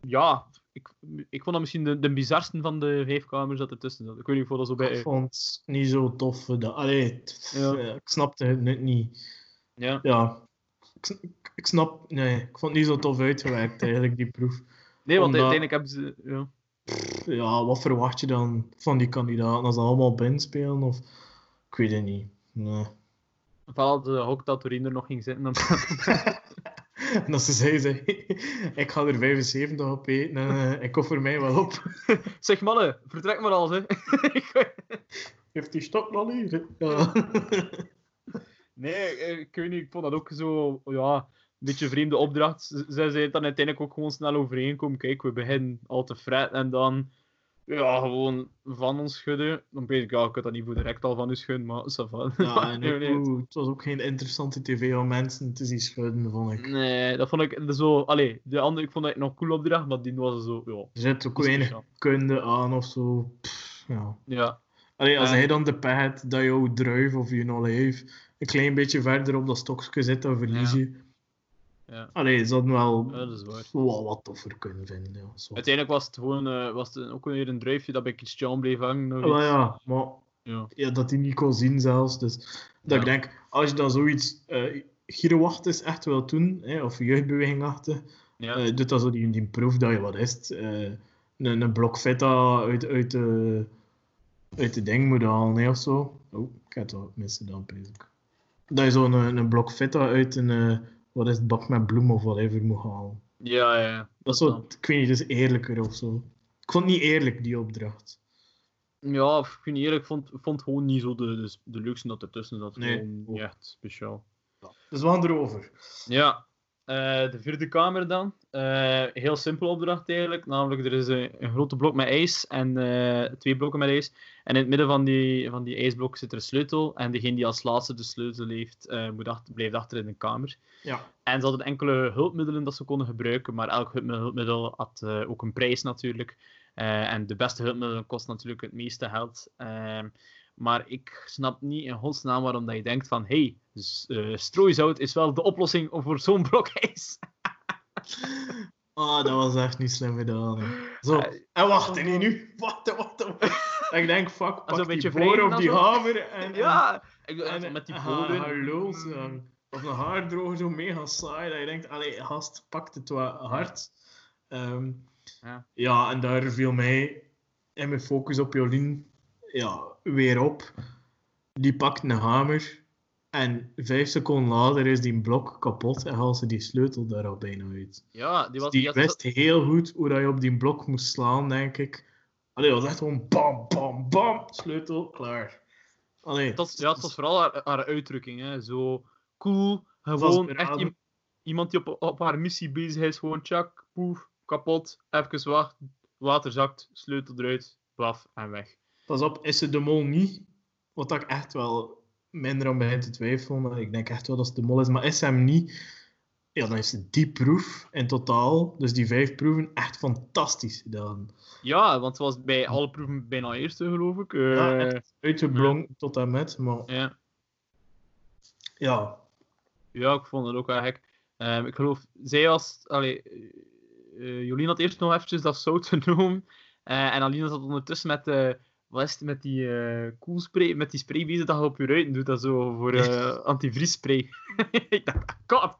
ja, ik, ik vond dat misschien de, de bizarste van de vijf kamers dat ertussen zat. Ik weet niet, vond dat zo bij... Ik vond het niet zo tof. Dat, allee, Ja. eh, ik snapte het net niet. Ja. Ja, ik snap... Nee, ik vond het niet zo tof uitgewerkt, eigenlijk, die proef. Nee, want Omdat- uiteindelijk hebben ze... Ja. Ja, wat verwacht je dan van die kandidaten als ze allemaal binnenspelen? Of... Ik weet het niet. Nee. Vooral de hok dat Torien er nog ging zitten. Dan... [LAUGHS] En als ze zei, zei [LAUGHS] ik ga er 75 op eten en eh, ik offer mij wel op. [LAUGHS] zeg mannen, vertrek maar al, hè. Heeft die stok nog hier? Ja. nee, eh, ik weet niet, ik vond dat ook zo... Ja, een beetje een vreemde opdracht. Zij zei het dan uiteindelijk ook gewoon snel overeenkomen. Kijk, we beginnen al te fretten en dan... Ja, gewoon van ons schudden. Dan weet ik, ja, ik dat niet voor direct al van u schudden, maar ça va. Ja, en [LAUGHS] Nee, nee. het was ook geen interessante tv om mensen te zien schudden, vond ik. Nee, dat vond ik zo... Allee, de andere, ik vond dat nog cool opdracht, maar die was zo... Ja, Er zit ook weinig kunde aan of zo. Pff, ja. Ja, Allee, als hij dan de heeft dat jouw druif of je olijf een klein beetje verder op dat stokje zit, dan verlies je. ja. Allee, ze hadden wel Ja, dat is waar. wel wat toffer kunnen vinden. Ja. Zo. Uiteindelijk was het gewoon eh, was het ook weer een druifje dat bij Christian bleef hangen. nog Ja, maar ja, maar Ja. ja, dat hij niet kon zien zelfs. Dus dat Ja. ik denk, als je dan zoiets uh, gierenwacht is echt wil doen, hè, of jeugdbeweging achter, Ja. eh, doet dat zo die, die proef dat je wat is. eh, een, een blok feta uit, uit, de, uit de ding moet halen, hè, of zo. Oh, ik heb het wel missen dan, precies. Dat je zo'n een, een blok feta uit een, eh, wat is het, bak met bloem of whatever moet halen. ja, ja. Dat is zo, ik weet niet, is eerlijker of zo. Ik vond het niet eerlijk, die opdracht. Ja, ik vind eerlijk, vond, vond gewoon niet zo de, de, de leukste dat ertussen zat. Nee. Gewoon niet echt speciaal. Dus we gaan erover. Ja, eh, de vierde kamer dan. Eh, heel simpel opdracht eigenlijk. Namelijk, er is een, een grote blok met ijs en eh, twee blokken met ijs. En in het midden van die, van die ijsblok zit er een sleutel. En degene die als laatste de sleutel heeft, moet achter, blijft achter in de kamer. Ja. En ze hadden enkele hulpmiddelen dat ze konden gebruiken, maar elk hulpmiddel, had ook een prijs natuurlijk. En de beste hulpmiddelen kosten natuurlijk het meeste geld. Ehm, maar ik snap niet in godsnaam waarom dat je denkt van hey, s- strooizout is wel de oplossing voor zo'n [LAUGHS] blok ijs. Ah, dat was echt niet slim gedaan. hè. Zo, Eh, en wacht, en hier nu? Wacht, wacht, wacht. Ik denk, fuck, pak die beetje boor wrijven of dan die zo. haver en... ja, ik, En, en, met die en boden. haar lul zo, Of een haardroger zo mega saai, dat je denkt, allee, gast, pakt het wat hard. Ehm, Ja. ja, en daar viel mij en mijn focus op Jolien ja, weer op. Die pakt een hamer en vijf seconden later is die blok kapot en haalt ze die sleutel daar al bijna uit. Ja, die was Die die had- wist heel goed hoe dat je op die blok moest slaan, denk ik. Allee, dat was echt gewoon bam, bam, bam, sleutel, klaar. Allee, was, ja, het was vooral haar, haar uitdrukking. Hè. Zo cool, gewoon echt iem- iemand die op, op haar missie bezig is. Gewoon tjak, poef, kapot, even wacht, water zakt, sleutel eruit, blaf en weg. Pas op, is ze de mol niet? Wat ik echt wel minder aan begin te twijfelen. maar Ik denk echt wel dat ze de mol is. Maar is hem niet? Ja, dan is die proef in totaal. Dus die vijf proeven echt fantastisch gedaan. Ja, want het was bij alle proeven bijna eerste, geloof ik. Eh, Ja, echt. Uitgeblonken tot en met. Maar ja. ja, Ja, ik vond het ook wel gek. Ehm, ik geloof, zij was... Allee, eh, eh, Jolien had eerst nog eventjes dat zout [LAUGHS] genomen. En Aline zat ondertussen met... wat is het, met die eh koelspray, met die spray bezig dat je op je ruiten doet, dat zo voor eh antivriesspray. [LAUGHS] ik dacht, god,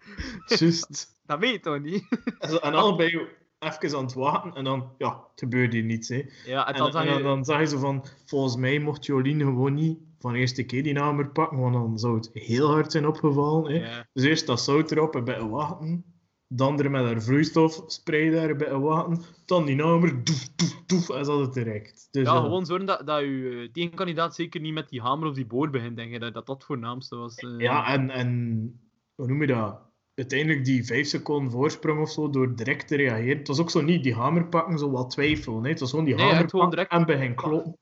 juist. [LAUGHS] dat weet je toch niet? en zo- en allebei [LAUGHS] even aan het wachten. En dan, ja, het gebeurde hier niets. Hè. Ja, en dan en dan, je... dan zag je zo van, volgens mij mocht Jolien gewoon niet van de eerste keer die hamer pakken, want dan zou het heel hard zijn opgevallen. Hè. Ja, Dus eerst dat zout erop en bij wachten. Dan er met haar vloeistofspray daar bij wachten. Dan die hamer, doef, doef, doef, en zat het direct. Dus, ja, ja, gewoon zorgen dat, dat je eh, tegenkandidaat zeker niet met die hamer of die boor begint, denk ik. Dat dat, het voornaamste was. eh. Ja, en, en hoe noem je dat? Uiteindelijk die vijf seconden voorsprong of zo, door direct te reageren. Het was ook zo niet die hamer pakken, zo wat twijfelen. hè. Het was gewoon die Nee, hamer gewoon direct- en begin kloppen.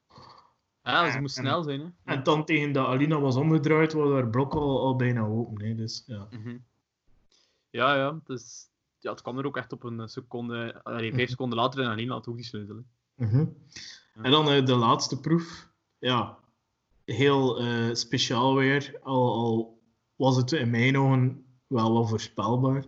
Ja, ze moest en- snel zijn, hè. En dan tegen dat Alina was omgedraaid, was haar blok al, al bijna open. Hè. Dus, ja. Mhm. Ja, ja. Dus, ja, het kwam er ook echt op een seconde, allee, vijf seconden later en Alina had ook die sleutel. Mhm. En dan eh, de laatste proef. Ja, heel eh, speciaal weer. Al, al was het in mijn ogen wel wel voorspelbaar.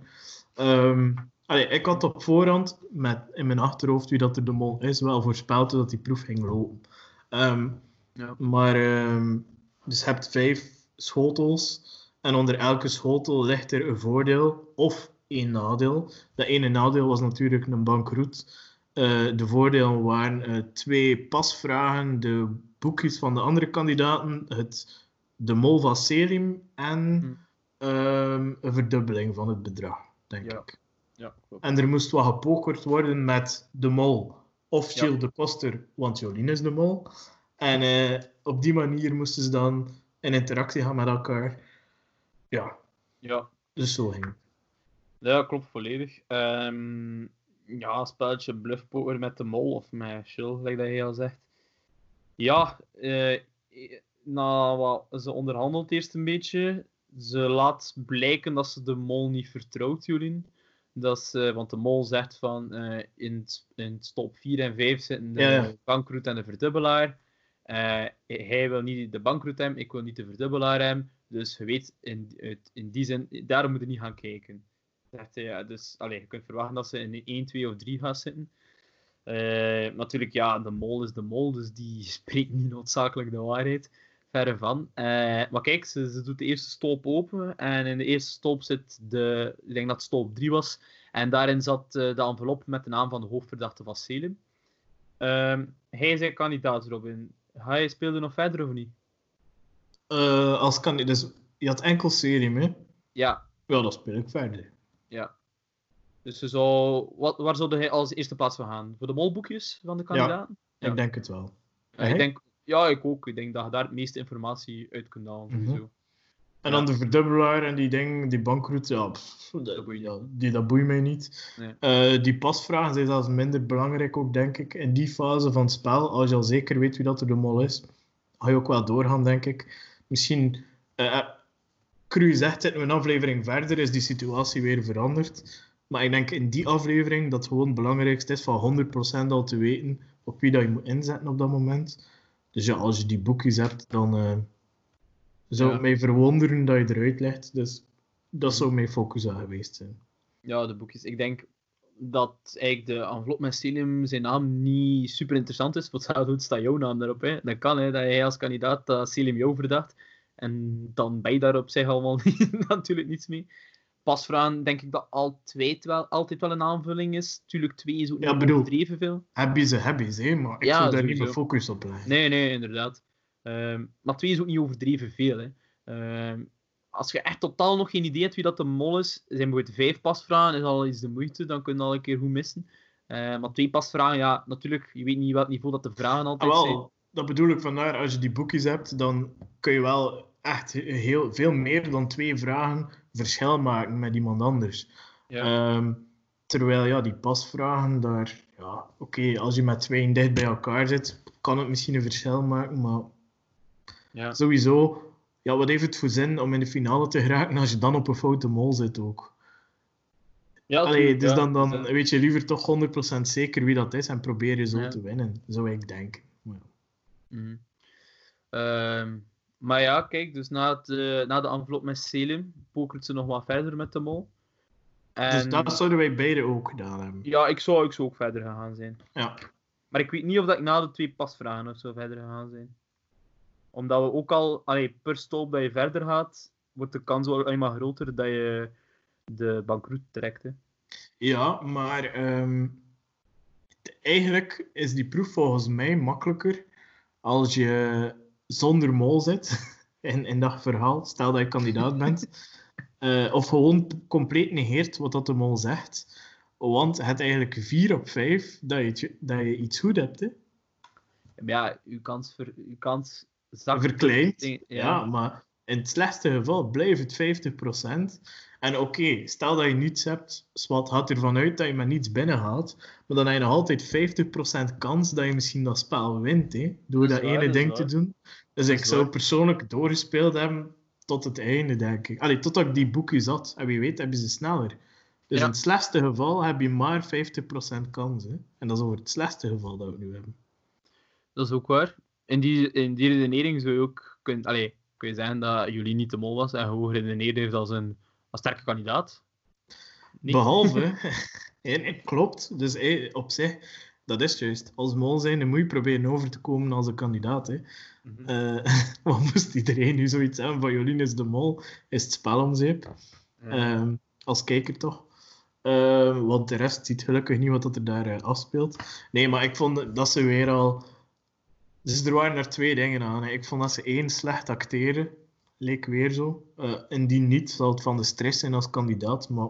Ehm, Allee, ik had op voorhand met in mijn achterhoofd wie dat er de mol is, wel voorspeld dat die proef ging lopen. Ehm, Ja. Maar, ehm, dus je hebt vijf schotels en onder elke schotel ligt er een voordeel of één nadeel. Dat ene nadeel was natuurlijk een bankroet. Eh, de voordelen waren eh, twee pasvragen, de boekjes van de andere kandidaten, het, de mol van Selim en Hm. ehm, een verdubbeling van het bedrag, denk Ja. ik. Ja, klopt. En er moest wat gepokerd worden met de mol of Ja. Jill de Koster, want Jolien is de mol. En eh, op die manier moesten ze dan in interactie gaan met elkaar. Ja, Ja. dus zo ging het. Ja, klopt volledig. Ehm, ja, spelletje bluffpoker met de mol of met Shill, like dat je al zegt. Ja, eh, na wat ze onderhandelt eerst een beetje. Ze laat blijken dat ze de mol niet vertrouwt, Jolien. Dat ze, want de mol zegt van eh, in, in stop 4 en 5 zitten de Ja, bankroet en de verdubbelaar. Eh, hij wil niet de bankroet hebben, ik wil niet de verdubbelaar hebben. Dus je weet, in, in die zin, daarom moet je niet gaan kijken. Zegt hij, ja, dus allee, je kunt verwachten dat ze in 1, 2 of 3 gaan zitten. Eh, natuurlijk, ja, de mol is de mol, dus die [LAUGHS] spreekt niet noodzakelijk de waarheid. Verre van. Eh, maar kijk, ze, ze doet de eerste stolp open. En in de eerste stolp zit de. Ik denk dat het stolp 3 was. En daarin zat eh, de envelop met de naam van de hoofdverdachte van Selim. Ehm, hij is een kandidaat, Robin. Ga je speelde nog verder of niet? Eh, als kan, dus je had enkel serie mee. Ja, Ja, dat speel ik verder. Ja. Dus ze zou, wat, waar zou hij als eerste plaats voor gaan? Voor de molboekjes van de kandidaten? Ja. Ik denk het wel. Ja, ik denk, ja, ik ook. Ik denk dat je daar het meeste informatie uit kunt halen. Mhm. En dan de verdubbelaar en die ding, die bankroute, ja, pff, dat, boeit ja, die, dat boeit mij niet. Nee. Eh, die pasvragen zijn zelfs minder belangrijk ook, denk ik. In die fase van het spel, als je al zeker weet wie dat er de mol is, ga je ook wel doorgaan, denk ik. Misschien, eh cru zegt het, een aflevering verder is die situatie weer veranderd. Maar ik denk in die aflevering dat het gewoon het belangrijkste is van 100% al te weten op wie dat je moet inzetten op dat moment. Dus ja, als je die boekjes hebt, dan eh, zou Ja. het mij verwonderen dat je eruit legt. Dus dat zou mijn focus aan geweest zijn. Ja, de boekjes. Ik denk dat eigenlijk de envelop met Selim zijn naam niet super interessant is. Voor hetzelfde doet staat jouw naam daarop. Hè. Dat kan, hè, dat jij als kandidaat dat Selim jou verdacht. En dan ben je daar op zich allemaal [LAUGHS] niet, natuurlijk niets mee. Pasvragen denk ik dat altijd wel, altijd wel een aanvulling is. Tuurlijk, twee is ook Ja, niet overdreven veel. Heb je ze, heb je ze, hè, maar ik Ja, zou daar niet mijn focus op leggen. Nee, nee, inderdaad. Ehm, maar twee is ook niet overdreven veel. Hè. Ehm, als je echt totaal nog geen idee hebt wie dat de mol is, zijn bijvoorbeeld vijf pasvragen, is al iets de moeite, dan kun je al een keer goed missen. Eh, maar twee pasvragen, ja, natuurlijk, je weet niet welk niveau dat de vragen Ah, altijd zijn. wel, dat bedoel ik vandaar, als je die boekjes hebt, dan kun je wel echt heel, veel meer dan twee vragen verschil maken met iemand anders. Ja. Ehm, terwijl ja, die pasvragen, daar, ja, oké, als je met twee dicht bij elkaar zit, kan het misschien een verschil maken, maar ja. sowieso, ja, wat heeft het voor zin om in de finale te geraken als je dan op een foute mol zit ook? Ja, Allee, dus ja. dan, dan weet je liever toch 100% zeker wie dat is en probeer je zo Ja. te winnen, zou ik denken. Ja. mhm. Ehm, maar ja, kijk, dus na, het, eh, na de envelop met Selim pokert ze nog wat verder met de mol. En, Dus dat zouden wij beide ook gedaan hebben. Ja, ik zou, ik zou ook verder gegaan zijn. Ja. Maar ik weet niet of dat ik na de twee pasvragen of zo verder gegaan zijn. Omdat we ook al, allee, per stolp dat je verder gaat, wordt de kans wel alleen maar groter dat je de bankroet trekt. Hè. Ja, maar ehm, eigenlijk is die proef volgens mij makkelijker als je zonder mol zit [LAUGHS] in, in dat verhaal. Stel dat je kandidaat bent. [LAUGHS] Eh, of gewoon compleet negeert wat dat de mol zegt. Want het eigenlijk 4 op 5 dat je, dat je iets goed hebt. Hè? Ja, uw kans, ver, uw kans zakt. Verkleind. Ja. Ja. maar in het slechtste geval blijft het 50%. En oké, stel dat je niets hebt, zwart gaat ervan uit dat je met niets binnenhaalt. Maar dan heb je nog altijd 50% kans dat je misschien dat spel wint, hè, door Dat dat, is waar, ene ding te doen. Dus Dat ik zou waar. persoonlijk doorgespeeld hebben tot het einde, denk ik. Allee, totdat ik die boekjes had. En wie weet heb je ze sneller. Dus Ja. in het slechtste geval heb je maar 50% kans. Hè. En dat is over het slechtste geval dat we nu hebben. Dat is ook waar. In die, in die redenering zou je ook kunnen, allee, kun je zeggen dat Julie niet de mol was en gewoon geredeneerd heeft als een als sterke kandidaat. niet. Behalve, [LAUGHS] nee, klopt. Dus hey, op zich, dat is juist. Als mol zijn, dan moet je proberen over te komen als een kandidaat. Hè. Mhm. [LAUGHS] Wat moest iedereen nu zoiets hebben van Jolien is de mol? Is het spel om zeep? Ja. Ehm, als kijker toch. Ehm, want de rest ziet gelukkig niet wat er daar eh, afspeelt. Nee, maar ik vond dat ze weer al. Dus er waren er twee dingen aan. Hè. Ik vond dat ze één slecht acteren. Leek weer zo. Eh indien niet, zal het van de stress zijn als kandidaat. Maar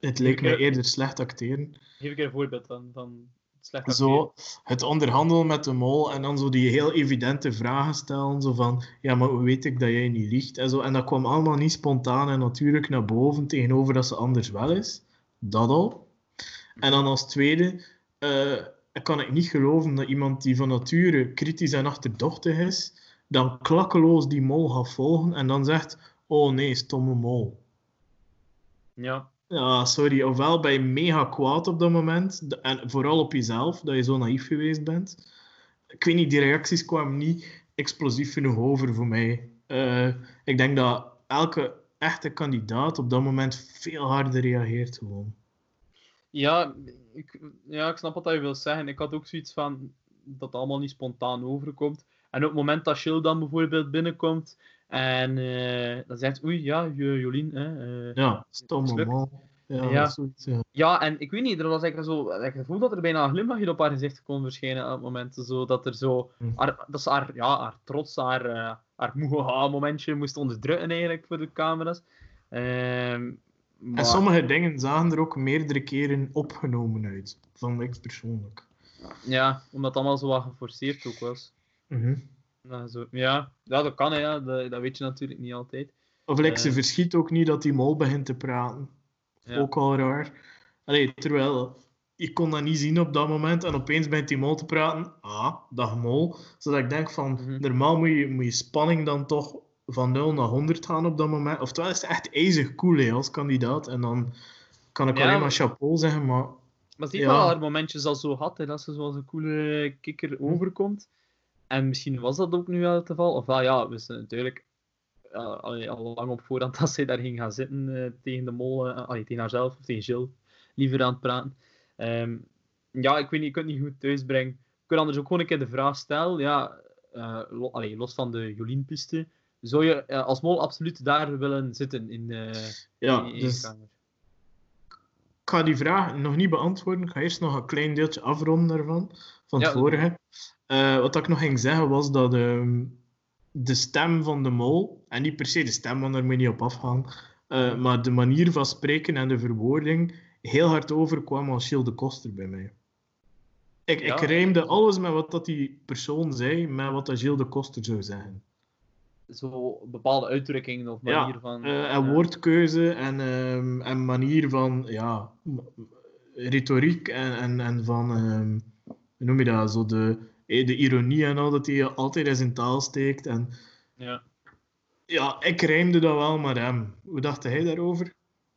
het leek mij eerder slecht acteren. Geef ik een voorbeeld van. van slecht acteren. Zo, het onderhandelen met de mol en dan zo die heel evidente vragen stellen. Zo van, ja, maar hoe weet ik dat jij niet liegt? En, zo. en dat kwam allemaal niet spontaan en natuurlijk naar boven tegenover dat ze anders wel is. Dat al. En dan als tweede, eh, kan ik niet geloven dat iemand die van nature kritisch en achterdochtig is, dan klakkeloos die mol gaat volgen en dan zegt, oh nee, stomme mol. Ja. Ja, sorry. Ofwel ben je mega kwaad op dat moment. En vooral op jezelf, dat je zo naïef geweest bent. Ik weet niet, die reacties kwamen niet explosief genoeg over voor mij. Eh, ik denk dat elke echte kandidaat op dat moment veel harder reageert gewoon. Ja, ik, ja, ik snap wat je wil zeggen. Ik had ook zoiets van dat het allemaal niet spontaan overkomt. En op het moment dat Jill dan bijvoorbeeld binnenkomt en eh, dan zegt, oei, ja, Jo- Jolien, hè, eh, Ja, man. Ja, Ja. zoiets, ja. Ja, en ik weet niet, er was eigenlijk zo, ik gevoel dat er bijna een glimlachje op haar gezicht kon verschijnen op het moment. Zo, dat er zo, Hm. haar, dat ze haar, ja, haar trots, haar, eh, haar moeha momentje moest onderdrukken eigenlijk voor de camera's. Ehm, maar, En sommige dingen zagen er ook meerdere keren opgenomen uit. Van ik persoonlijk. Ja, omdat het allemaal zo wat geforceerd ook was. Mhm. Nou, zo, ja. ja, dat kan, hè, ja. Dat, dat weet je natuurlijk niet altijd. Of like, ze Eh. verschiet ook niet dat die mol begint te praten. Ja. Ook al raar. Allee, terwijl je kon dat niet zien op dat moment en opeens begint die mol te praten. Ah, dag mol. Zodat ik denk van, Mhm. normaal moet je, moet je spanning dan toch van 0 naar 100 gaan op dat moment. Oftewel is het echt ijzig cool hè, als kandidaat. En dan kan ik Ja, alleen maar chapeau zeggen, maar Maar zie Ja. wel haar momentjes al zo had, hè, dat ze zoals een coole kikker Hm. overkomt. En misschien was dat ook nu wel het geval. Of wel, ja, we wisten natuurlijk allee, al lang op voorhand dat zij daar ging gaan zitten eh, tegen de mol, eh, allee, tegen haarzelf of tegen Jill, liever aan het praten. Ehm, ja, ik weet niet, ik kan het niet goed thuisbrengen. Ik kan anders ook gewoon een keer de vraag stellen, ja, eh, lo- allee, los van de Jolien-piste, zou je eh, als mol absoluut daar willen zitten in de ja. in, in Dus kamer? ik ga die vraag nog niet beantwoorden. Ik ga eerst nog een klein deeltje afronden daarvan, van het Ja, vorige. Eh, wat ik nog ging zeggen was dat ehm, de stem van de mol, en niet per se de stem, want daar moet je niet op afgaan, eh, maar de manier van spreken en de verwoording heel hard overkwam als Gilles de Koster bij mij. Ik, Ja. ik rijmde alles met wat dat die persoon zei, met wat dat Gilles de Koster zou zeggen. Zo bepaalde uitdrukkingen of Ja, manier van... Eh, en ja. woordkeuze en, ehm, en manier van ja, retoriek en, en, en van, ehm, hoe noem je dat, zo de, eh, de ironie en al dat hij altijd in zijn taal steekt. En, Ja. ja, ik rijmde dat wel met hem. Hoe dacht hij daarover?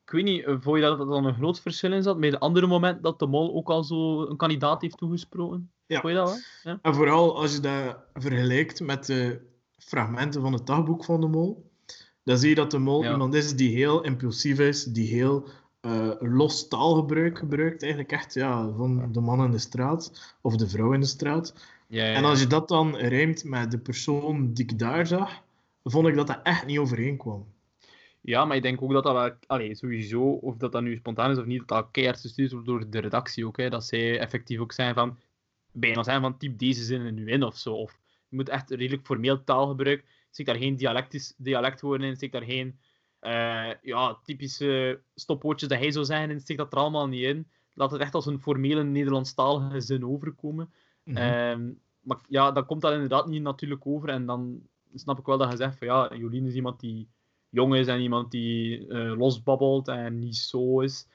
Ik weet niet, eh, vond je dat er dan een groot verschil in zat met het andere moment dat de mol ook al zo een kandidaat heeft toegesproken? Ja. Vond je dat wel? Ja. En vooral als je dat vergelijkt met de fragmenten van het dagboek van de mol, dan zie je dat de mol Ja. iemand is die heel impulsief is, die heel eh, los taalgebruik gebruikt. Eigenlijk echt ja, van de man in de straat of de vrouw in de straat. Ja, ja, En als je dat dan rijmt met de persoon die ik daar zag, vond ik dat dat echt niet overeenkwam. ja, maar ik denk ook dat dat wel, allee, sowieso, of dat dat nu spontaan is of niet, dat dat keihard gestuurd wordt door de redactie ook. Hè, dat zij effectief ook zijn van, bijna zijn van typ deze zinnen nu in of zo. Of je moet echt redelijk formeel taalgebruik. Steek daar geen dialectisch, dialectwoorden in, steek daar geen eh, ja, typische stopwoordjes dat hij zou zeggen in, steek dat er allemaal niet in. Laat het echt als een formele Nederlandstalige zin overkomen. Mhm. Ehm, maar ja, dan komt dat inderdaad niet natuurlijk over. En dan snap ik wel dat je zegt van ja, Jolien is iemand die jong is en iemand die eh, losbabbelt en niet zo is.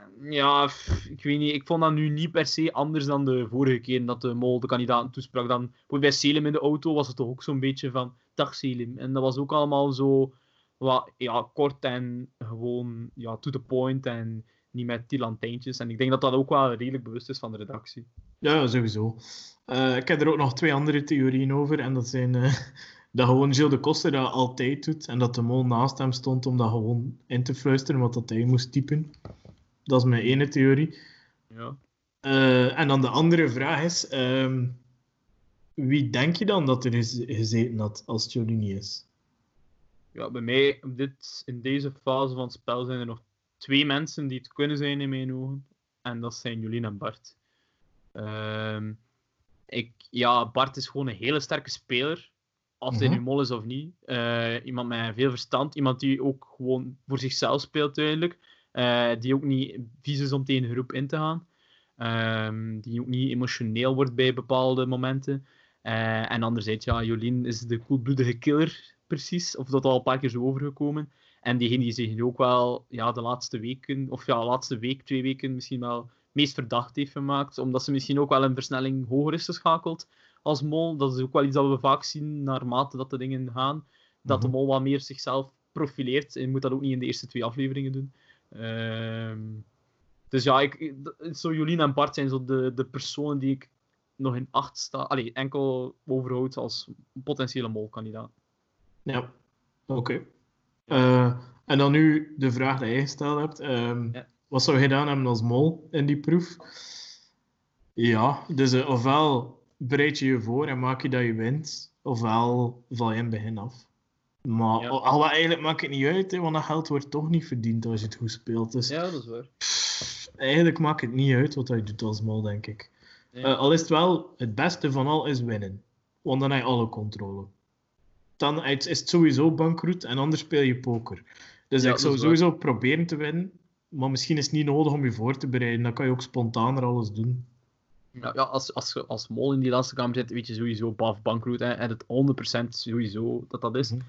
En Ja, ik weet niet. Ik vond dat nu niet per se anders dan de vorige keer dat de Mol de kandidaten toesprak. Dan bij Selim in de auto was het toch ook zo'n beetje van dag Selim. En dat was ook allemaal zo wat, ja, kort en gewoon ja, to the point en niet met die lantijntjes. En ik denk dat dat ook wel redelijk bewust is van de redactie. Ja, sowieso. Eh, ik heb er ook nog twee andere theorieën over. En dat zijn eh, [LAUGHS] dat gewoon Gilles de Koster dat altijd doet. En dat de mol naast hem stond om dat gewoon in te fluisteren, wat dat hij moest typen. Dat is mijn ene theorie. Ja. Uh, en dan de andere vraag is: um, wie denk je dan dat er is gezeten had als het niet is? Ja, bij mij, dit, in deze fase van het spel, zijn er nog twee mensen die het kunnen zijn in mijn ogen. En dat zijn Jolien en Bart. Um, ik, ja, Bart is gewoon een hele sterke speler. Of hij mm nu mol is of niet. Uh, iemand met veel verstand. Iemand die ook gewoon voor zichzelf speelt, duidelijk. Uh, die ook niet vies is om tegen een groep in te gaan. Um, die ook niet emotioneel wordt bij bepaalde momenten. Uh, en anderzijds, ja, Jolien is de koelbloedige killer, precies. Of dat al een paar keer zo overgekomen. En diegene die zich ook wel ja, de laatste weken, of ja, de laatste week, twee weken misschien wel meest verdacht heeft gemaakt. Omdat ze misschien ook wel een versnelling hoger is geschakeld als mol. Dat is ook wel iets dat we vaak zien naarmate dat de dingen gaan. Dat de mhm. mol wat meer zichzelf profileert. En je moet dat ook niet in de eerste twee afleveringen doen. Uh, dus ja, ik, zo Jolien en Bart zijn zo de, de personen die ik nog in acht sta. Allee, enkel overhoud als potentiële molkandidaat. Ja, oké. Eh, en dan nu de vraag die jij gesteld hebt. Um, Wat zou je gedaan hebben als mol in die proef? Ja, dus uh, ofwel bereid je je voor en maak je dat je wint, ofwel val je in het begin af. Maar al eigenlijk maakt het niet uit, hè, want dat geld wordt toch niet verdiend als je het goed speelt. Dus, ja, dat is waar. eigenlijk maakt het niet uit wat je doet als mol, denk ik. Uh, al is het wel, het beste van al is winnen. Want dan heb je alle controle. Dan is het sowieso bankroet en anders speel je poker. Dus ik zou sowieso proberen te winnen. Maar misschien is het niet nodig om je voor te bereiden. Dan kan je ook spontaner alles doen. Ja, ja als, als als mol in die laatste kamer zit, weet je sowieso baf bankroet. En het 100% sowieso dat dat is. Mhm.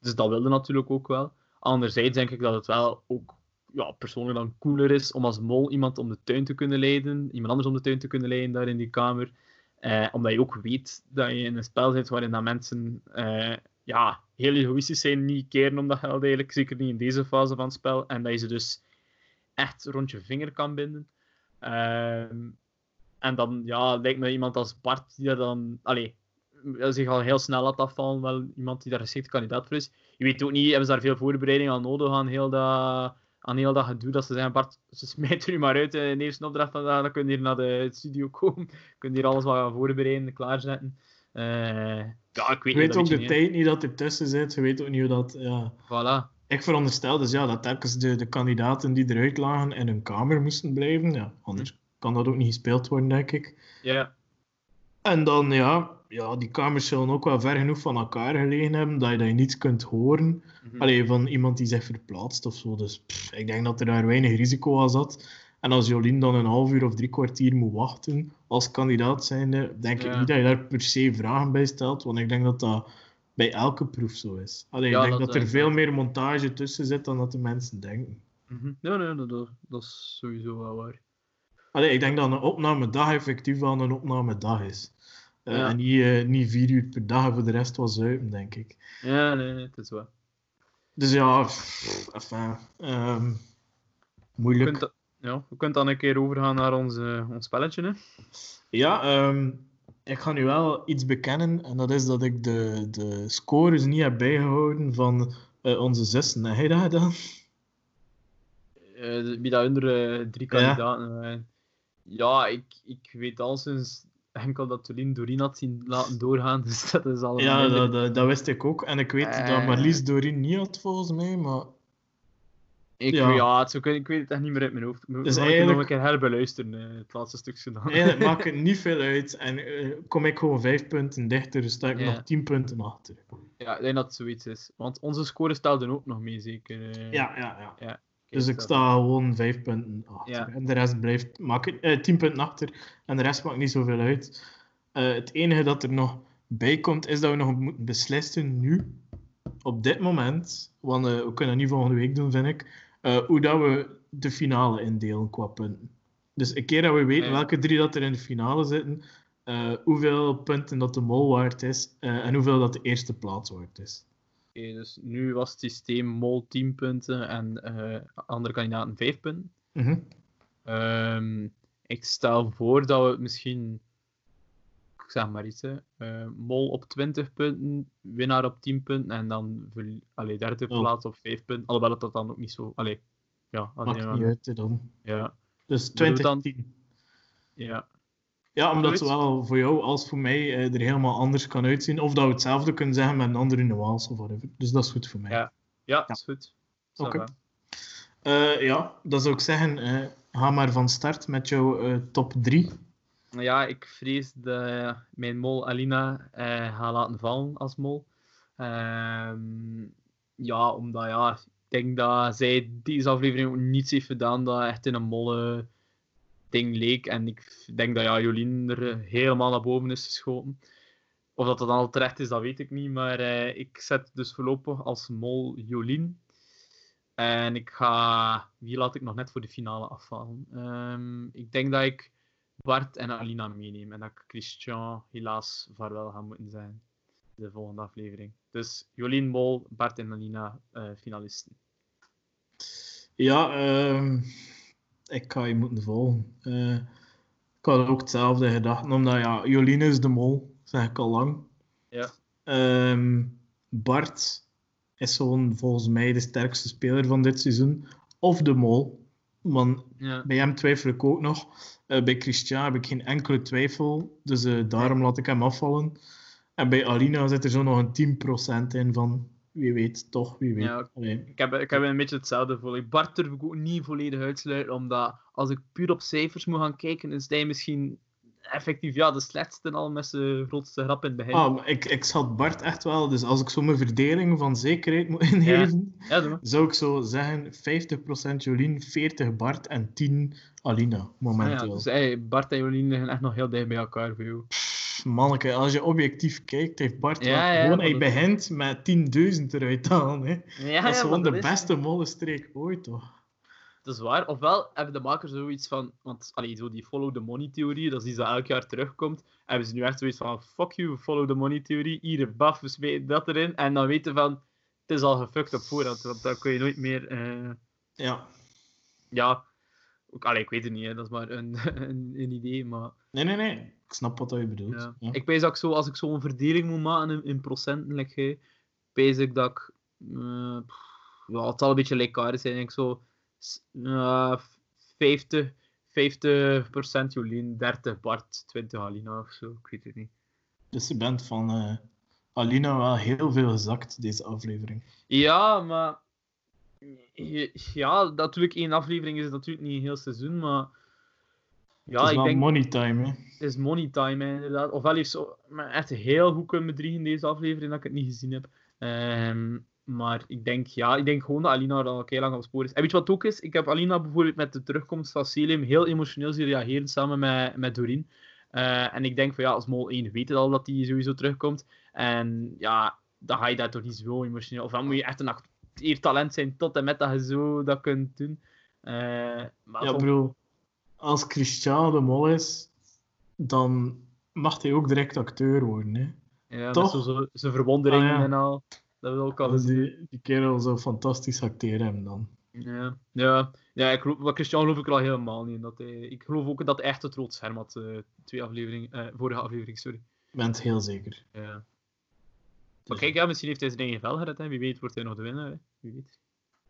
Dus dat wilde natuurlijk ook wel. Anderzijds denk ik dat het wel ook ja, persoonlijk dan cooler is om als mol iemand om de tuin te kunnen leiden, iemand anders om de tuin te kunnen leiden daar in die kamer. Eh, omdat je ook weet dat je in een spel zit waarin dat mensen eh, ja, heel egoïstisch zijn, niet keren om dat geld eigenlijk, zeker niet in deze fase van het spel. En dat je ze dus echt rond je vinger kan binden. Ehm, en dan ja, lijkt me iemand als Bart die dat dan allee, zich al heel snel laat afvallen, wel iemand die daar geschikt kandidaat voor is. Je weet ook niet, hebben ze daar veel voorbereiding aan nodig aan heel dat aan heel dat gedoe dat ze zeggen, Bart, ze smijten u maar uit in de eerste opdracht vandaag, dan kun je hier naar de studio komen, [LAUGHS] kun je hier alles wat voorbereiden, klaarzetten. Uh, ja, ik weet, je weet ook de tijd niet dat er tussen zit, je weet ook niet hoe dat... Ja. Voilà. Ik veronderstel dus ja, dat telkens de, de kandidaten die eruit lagen in hun kamer moesten blijven. Ja, anders hm. kan dat ook niet gespeeld worden, denk ik. Ja. En dan, ja, ja, die kamers zullen ook wel ver genoeg van elkaar gelegen hebben dat je, dat je niets kunt horen. Mm Alleen van iemand die zich verplaatst of zo. Dus ik denk dat er daar weinig risico aan zat. En als Jolien dan een half uur of drie kwartier moet wachten als kandidaat zijnde, denk ik niet dat je daar per se vragen bij stelt. Want ik denk dat dat bij elke proef zo is. Allee, ik denk dat, er veel meer montage tussen zit dan dat de mensen denken. Mm -hmm. Nee, nee, dat, dat is sowieso wel waar. Allee, ik denk dat een opnamedag effectief wel een opnamedag is. Uh, En niet, uh, niet vier uur per dag en voor de rest was zuipen, denk ik. Ja, nee, nee, het is wel. Dus ja, pff, enfin, um, moeilijk. We kunt, ja, kunnen dan een keer overgaan naar ons, uh, ons spelletje. Hè? Ja, um, ik ga nu wel iets bekennen. En dat is dat ik de, de scores niet heb bijgehouden van onze zussen. Heb jij dat gedaan? wie dat andere drie kandidaten. Ja, ja ik, ik weet al sinds enkel dat Tolien Doreen had zien laten doorgaan. [LAUGHS] Dus dat is al ja, dat, dat, dat, wist ik ook. En ik weet uh, dat Marlies Doreen niet had, volgens mij. Maar... Ik, ja, ja het, ik weet het echt niet meer uit mijn hoofd. Dus eigenlijk... nog een keer herbeluisteren, uh, het laatste stukje dan. Eigenlijk [LAUGHS] maakt het niet veel uit. En uh, kom ik gewoon vijf punten dichter, dus sta ik nog tien punten achter. Ja, ik denk dat het zoiets is. Want onze score stelden ook nog mee, zeker. Ja, ja, ja. ja dus ik sta gewoon vijf punten achter. En de rest blijft maken, eh, tien punten achter. En de rest maakt niet zoveel uit. Uh, het enige dat er nog bij komt, is dat we nog moeten beslissen nu, op dit moment, want uh, we kunnen dat niet volgende week doen, vind ik, uh, hoe dat we de finale indelen qua punten. Dus een keer dat we weten welke drie dat er in de finale zitten, hoeveel punten dat de mol waard is en hoeveel dat de eerste plaats waard is dus nu was het systeem Mol 10 punten en uh, andere kandidaten 5 punten. Mm um, ik stel voor dat we misschien, ik zeg maar iets, uh, Mol op 20 punten, winnaar op 10 punten en dan allee, derde oh. plaats op 5 punten. Alhoewel dat dan ook niet zo. Allee, ja, Maakt niet uit hè, dan. Ja, Dus Bedoel dan- 2010. ja. Ja, omdat het zowel voor jou als voor mij eh, er helemaal anders kan uitzien. Of dat we hetzelfde kunnen zeggen met een andere nuance of whatever. Dus dat is goed voor mij. Ja. Ja, is goed. Oké. Eh, ja, dan zou ik zeggen, eh, ga maar van start met jouw top 3. Ja, ik vrees dat eh, mijn mol Alina eh ga laten vallen als mol. Ehm, ja, omdat ja, ik denk dat zij deze aflevering ook niets heeft gedaan dat echt in een molle ding leek. En ik denk dat ja, Jolien er eh, helemaal naar boven is geschoten. Of dat dat dan al terecht is, dat weet ik niet. Maar eh, ik zet dus voorlopig als mol Jolien. En ik ga... Wie laat ik nog net voor de finale afvallen? Ehm, ik denk dat ik Bart en Alina meeneem. En dat ik Christian helaas vaarwel ga moeten zijn. De volgende aflevering. Dus Jolien Mol, Bart en Alina eh, finalisten. Ja, ehm, ik ga je moeten volgen. Eh, ik had ook hetzelfde gedacht, omdat ja, Jolien is de mol, zeg ik al lang. Ja. Ehm, Bart is gewoon volgens mij de sterkste speler van dit seizoen. Of de mol. Want Ja. bij hem twijfel ik ook nog. Eh, bij Christian heb ik geen enkele twijfel. Dus eh, daarom laat ik hem afvallen. En bij Alina zit er zo nog een 10% in van wie weet, toch, wie weet. Ja. Ik heb, ik heb een beetje hetzelfde gevoel. Bart durf ik ook niet volledig uitsluiten, omdat als ik puur op cijfers moet gaan kijken, is hij misschien effectief ja, de slechtste al met zijn grootste grap in het begin. Ah, maar ik, ik schat Bart echt wel. Dus als ik zo mijn verdeling van zekerheid moet [LAUGHS] ingeven, Ja, zou ik zo zeggen 50% Jolien, 40 Bart en 10 Alina, Ah, ja, momenteel. dus hey, Bart en Jolien liggen echt nog heel dicht bij elkaar voor jou. Manneke, als je objectief kijkt, heeft Bart Ja, gewoon... begint met 10.000 eruit te halen. Hè. Ja, dat is gewoon de beste mollenstreek ooit, toch? Dat is waar. Ofwel hebben de makers zoiets van, want allee, zo die follow the money theorie, dat is iets dat elk jaar terugkomt, hebben ze nu echt zoiets van, fuck you, follow the money theorie, hier, baf, we smeten dat erin, en dan weten van, het is al gefucked op voorhand, want dan kun je nooit meer, eh, Ja. ja, allee, ik weet het niet, hè, dat is maar een, [LAUGHS] een, een idee, maar Nee, nee, nee. Ik snap wat je bedoelt. ja. Ja. ik weet dat ik zo, als ik zo'n verdeling moet maken in, in procenten, like wijs ik dat ik, eh, ja, het zal een beetje gelijkaardig zijn, denk ik zo, eh, 50, 50% Jolien, 30 Bart, 20 Alina of zo, ik weet het niet. Dus je bent van eh, Alina wel heel veel gezakt, deze aflevering. Ja, maar ja, natuurlijk één aflevering is natuurlijk niet een heel seizoen, maar ja, het is ik denk money time, hè. het is money time hè, inderdaad. Ofwel heeft ze echt heel goed kunnen bedriegen deze aflevering dat ik het niet gezien heb. Ehm, maar ik denk, ja, ik denk gewoon dat Alina er al heel lang op spoor is. En weet je wat ook is? Ik heb Alina bijvoorbeeld met de terugkomst van Selim heel emotioneel zien reageren samen met, met Doreen. Eh, en ik denk van ja, als Mol 1 weet het al dat hij sowieso terugkomt. En ja, dan ga je daar toch niet zo emotioneel. Of dan moet je echt een acteertalent zijn tot en met dat je zo dat kunt doen. Eh, maar Ja, bro. Als Christian de mol is, dan mag hij ook direct acteur worden, hè. ja, toch? met zo, zo, zijn verwonderingen Ah, ja. en al. Dat we ook al gezien. die, die kerel zo fantastisch acteren hem dan. Ja, ja, ja ik geloof, maar Christian geloof ik er al helemaal niet in. Dat hij, ik geloof ook dat hij echt het rood scherm had, eh, twee afleveringen, eh, vorige aflevering, sorry. Ik ben het heel zeker. Ja. Maar Dus- kijk, ja, misschien heeft hij zijn eigen vel gered, hè. wie weet wordt hij nog de winnaar. Hè. Wie weet.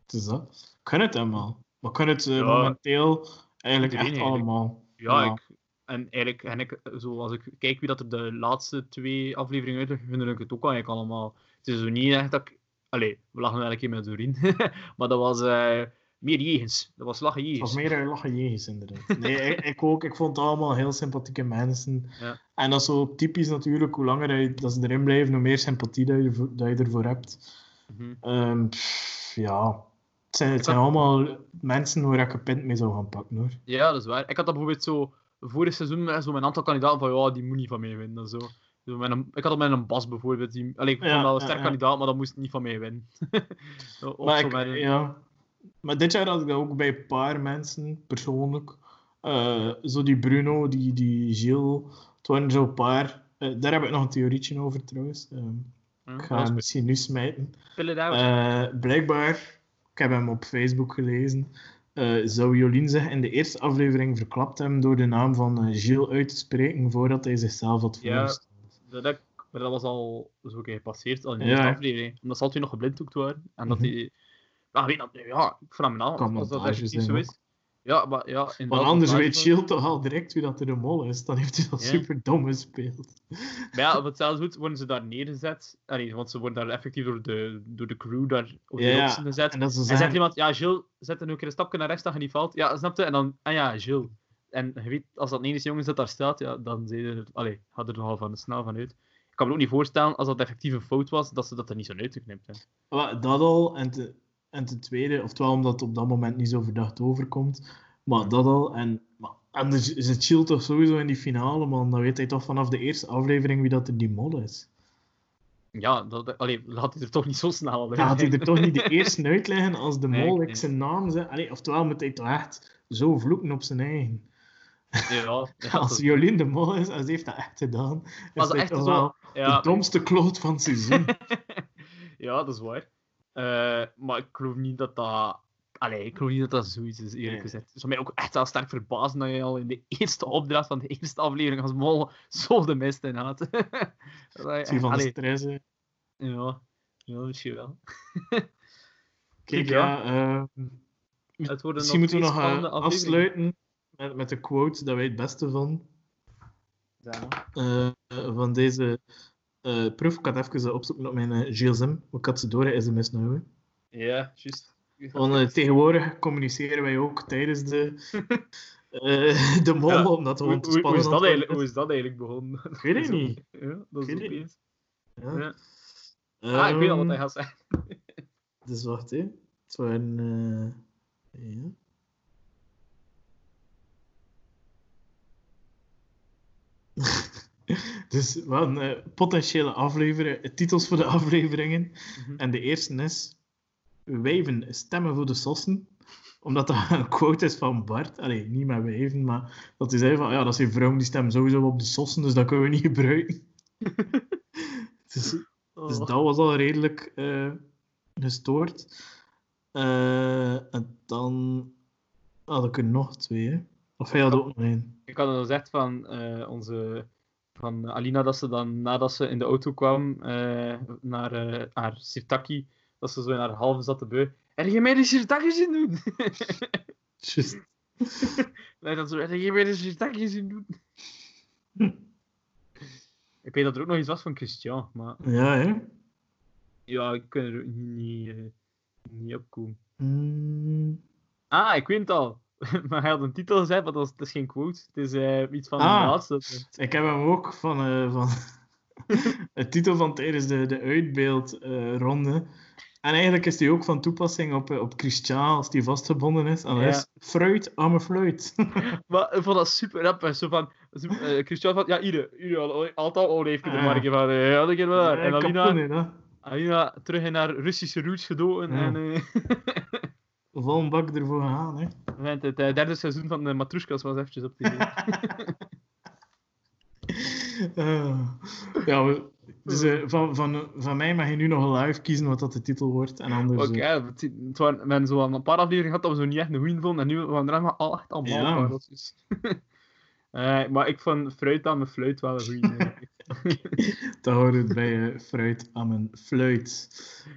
Het is dat. Kan het helemaal. Maar kan het eh, Ja. momenteel eigenlijk echt eigenlijk. allemaal. Ja, Ja. Ik, en eigenlijk, en ik, zo, als ik kijk wie dat er de laatste twee afleveringen uitleggen, vind ik het ook eigenlijk allemaal. Het is zo niet echt dat ik... Allee, we lachen wel een keer met Doreen, [LAUGHS] maar dat was eh, meer jegens. Dat was lachen Het jegens. was meer een lachen jegens, inderdaad. Nee, ik, [LAUGHS] ik ook. Ik vond het allemaal heel sympathieke mensen. Ja. En dat is zo typisch natuurlijk. Hoe langer je, dat ze erin blijven, hoe meer sympathie dat je, ervoor- dat je ervoor hebt. Mhm. Ehm, pff, ja. Het zijn, het zijn had- allemaal mensen waar ik een pint mee zou gaan pakken, hoor. Ja, dat is waar. Ik had dat bijvoorbeeld zo vorig seizoen met zo een aantal kandidaten van ja, die moet niet van mij winnen. Zo. Zo met een, ik had dat met een Bas bijvoorbeeld. Die, allee, ik vond Ja, dat een sterk ja. kandidaat, maar dat moest niet van mij winnen. [LAUGHS] of Maar, ik, een- ja. maar dit jaar had ik dat ook bij een paar mensen, persoonlijk. Eh, zo die Bruno, die, die Gilles. Het waren zo een paar. Eh, daar heb ik nog een theorietje over trouwens. Ja, ik ga hem misschien nu smijten. Eh, blijkbaar, ik heb hem op Facebook gelezen, eh, zou Jolien zich in de eerste aflevering verklapt hebben door de naam van eh, Gilles uit te spreken voordat hij zichzelf had Ja. voorgesteld. dat, heb ik- maar dat was al zo gepasseerd al in de Ja, eerste aflevering. Omdat ze altijd nog geblinddoekt waren. En dat die... Ja, weet dat, ja, fenomenaal. Als dat zijn zo is. Ja, maar ja, Want inderdaad, anders weet Shield toch al direct wie dat er de mol is. Dan heeft hij Ja. super dom gespeeld. Maar ja, op hetzelfde goed worden ze daar neergezet. Allee, want ze worden daar effectief door de, door de crew daar op de Ja, rotsen gezet. En dat ze En zegt iemand, ja, Gilles, zet er nu een keer een stapje naar rechts dat je niet valt. Ja, snapte? En dan, ah ja, Gilles. En je weet, als dat enige jongen dat daar staat, ja, dan je, allee, gaat er nogal van snel van uit. Ik kan me ook niet voorstellen, als dat effectief een fout was, dat ze dat er niet zo uitgeknipt hebben. "Wa, dat al. En, te, en ten tweede, oftewel omdat het op dat moment niet zo verdacht overkomt. Maar dat al. En maar anders is het toch sowieso in die finale, man. Dan weet hij toch vanaf de eerste aflevering wie dat er die mol is. Ja, dat, allee, laat hij er toch niet zo snel uit. Gaat hij er toch niet de [LAUGHS] eerste uitleggen als de mol nee. zijn naam zegt. Allee, oftewel moet hij toch echt zo vloeken op zijn eigen. Ja, ja, [LAUGHS] Als Jolien de mol is en ze heeft dat echt gedaan, is dat echt zo- wel ja. de domste kloot van het seizoen. [LAUGHS] ja, dat is waar. Eh, maar ik geloof niet dat dat... Allee, ik geloof niet dat dat zoiets is, eerlijk Nee. gezegd. Het zou mij ook echt wel sterk verbazen dat je al in de [LAUGHS] eerste opdracht van de eerste aflevering als mol zo de mist in had. [LAUGHS] Dat je van de stress. hè. ja, ja, misschien wel. [LAUGHS] Kijk, Ja. ja. eh, Het worden misschien moeten we nog eh, afsluiten met, met de quote dat wij het beste van, Ja, eh, van deze eh, proef. Ik had even opzoeken op mijn eh, gsm, ik had ze door, mis nou. hè. Ja, juist. Want eh, tegenwoordig communiceren wij ook tijdens de, [LAUGHS] eh, de mol, Ja, omdat we Hoe, gewoon te hoe, hoe, is dat eigenlijk, hoe is dat eigenlijk begonnen? Ik weet het [LAUGHS] niet. Ja, dat is. Ja. Ja. Ah, ik weet al wat hij Ehm, gaat zeggen. Dus wacht, hè. Het waren... eh, ja. [LAUGHS] dus we hadden eh, potentiële afleveringen, titels voor de [LAUGHS] afleveringen. Mhm. En de eerste is... Wijven stemmen voor de sossen. Omdat dat [LAUGHS] een quote is van Bart. Allee, niet met wijven, maar dat hij zei van... Ja, dat zijn vrouwen die stemmen sowieso op de sossen, dus dat kunnen we niet gebruiken. dus, dus Oh. dat was al redelijk eh, gestoord. Eh, en dan had ik er nog twee. Hè? Of hij had ook nog één. Ik had al gezegd van onze van Alina dat ze dan nadat ze in de auto kwam eh, naar eh, haar sirtaki, dat ze zo in haar halve zat te beu. Heb je mij de sirtaki zien doen? [LAUGHS] Just. [LAUGHS] Nee, dat zo, je mij de sirtaki zien doen? [LAUGHS] Ik weet dat er ook nog iets was van Christian, maar Ja, hè? ja, ik kan er ook niet, eh, niet op komen. Mm. Ah, ik weet het al. [LAUGHS] maar hij had een titel gezegd, maar dat is, dat is geen quote. Het is eh, iets van Ah. de laatste. Ik heb hem ook van, eh, van [LAUGHS] het titel van tijdens de, de uitbeeldronde. en eigenlijk is die ook van toepassing op, eh, op Christian als die vastgebonden is. En Ja. is fruit aan mijn fluit. Maar ik vond dat super rap. Zo van, eh, Christian van, ja, ieder, ieder al- altijd olijfje de Ah. marken van, eh, ja, dat wel. En Alina. Alina terug in haar Russische roots gedoken. Ja. En eh, [LAUGHS] Vol een bak ervoor gaan, hè. het eh, derde seizoen van de Matrushkas was eventjes op tv. [LAUGHS] Eh, ja, we- dus eh, van, van, van mij mag je nu nog live kiezen wat dat de titel wordt. En anders... Oké, eh, het, het waren, we hebben zo een paar afleveringen gehad dat we zo niet echt een goeie vonden. En nu waren er allemaal al echt allemaal Ja. [LAUGHS] maar ik vond fruit aan mijn fluit wel een goeie. [LAUGHS] eh. dat hoort bij fruit aan mijn fluit.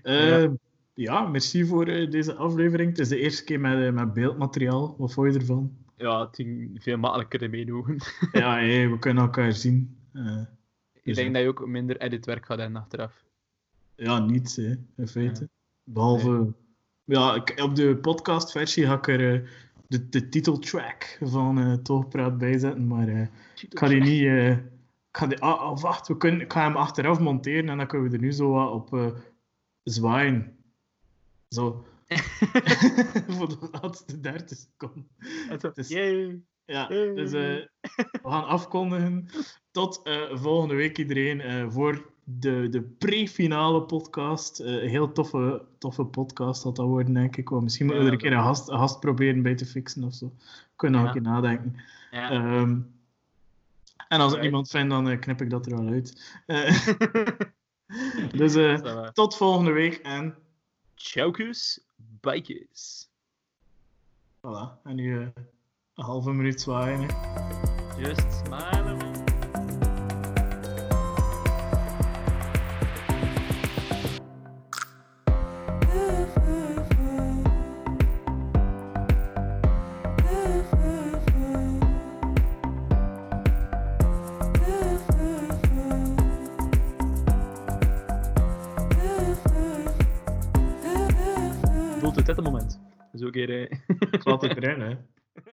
Eh, Ja. Ja. merci voor eh, deze aflevering. Het is de eerste keer met, eh, met beeldmateriaal. Wat vond je ervan? ja, het ging veel makkelijker ogen. [LAUGHS] ja, hey, we kunnen elkaar zien. Eh, Ik Dus denk ja. dat je ook minder editwerk gaat hebben achteraf. ja, niets, hè, in feite. Behalve... Ja, ik, op de podcastversie ga ik er de, de titeltrack van eh Toogpraat bijzetten, maar... eh, Ik ga die niet. ik ga die, ah, ah, wacht, we kunnen, ik ga hem achteraf monteren en dan kunnen we er nu zo wat op zwaaien. Zo. [LAUGHS] Voor de laatste 30 seconden. Yay. Ja, dus eh, we gaan afkondigen. Tot eh, volgende week iedereen eh, voor de, de pre-finale podcast. Een heel toffe, toffe podcast had dat worden, denk ik. wel. Misschien moeten we er een keer een gast, een gast proberen bij te fixen of zo. Kunnen we Ja. een keer nadenken. Ja. Ehm, en als ik Right. niemand vind, dan knip ik dat er wel uit. [LAUGHS] Dus tot volgende week en Chaukus, bikes. voilà. En nu eh, een halve minuut zwaaien. hè. Just smile. get it. Só tô né?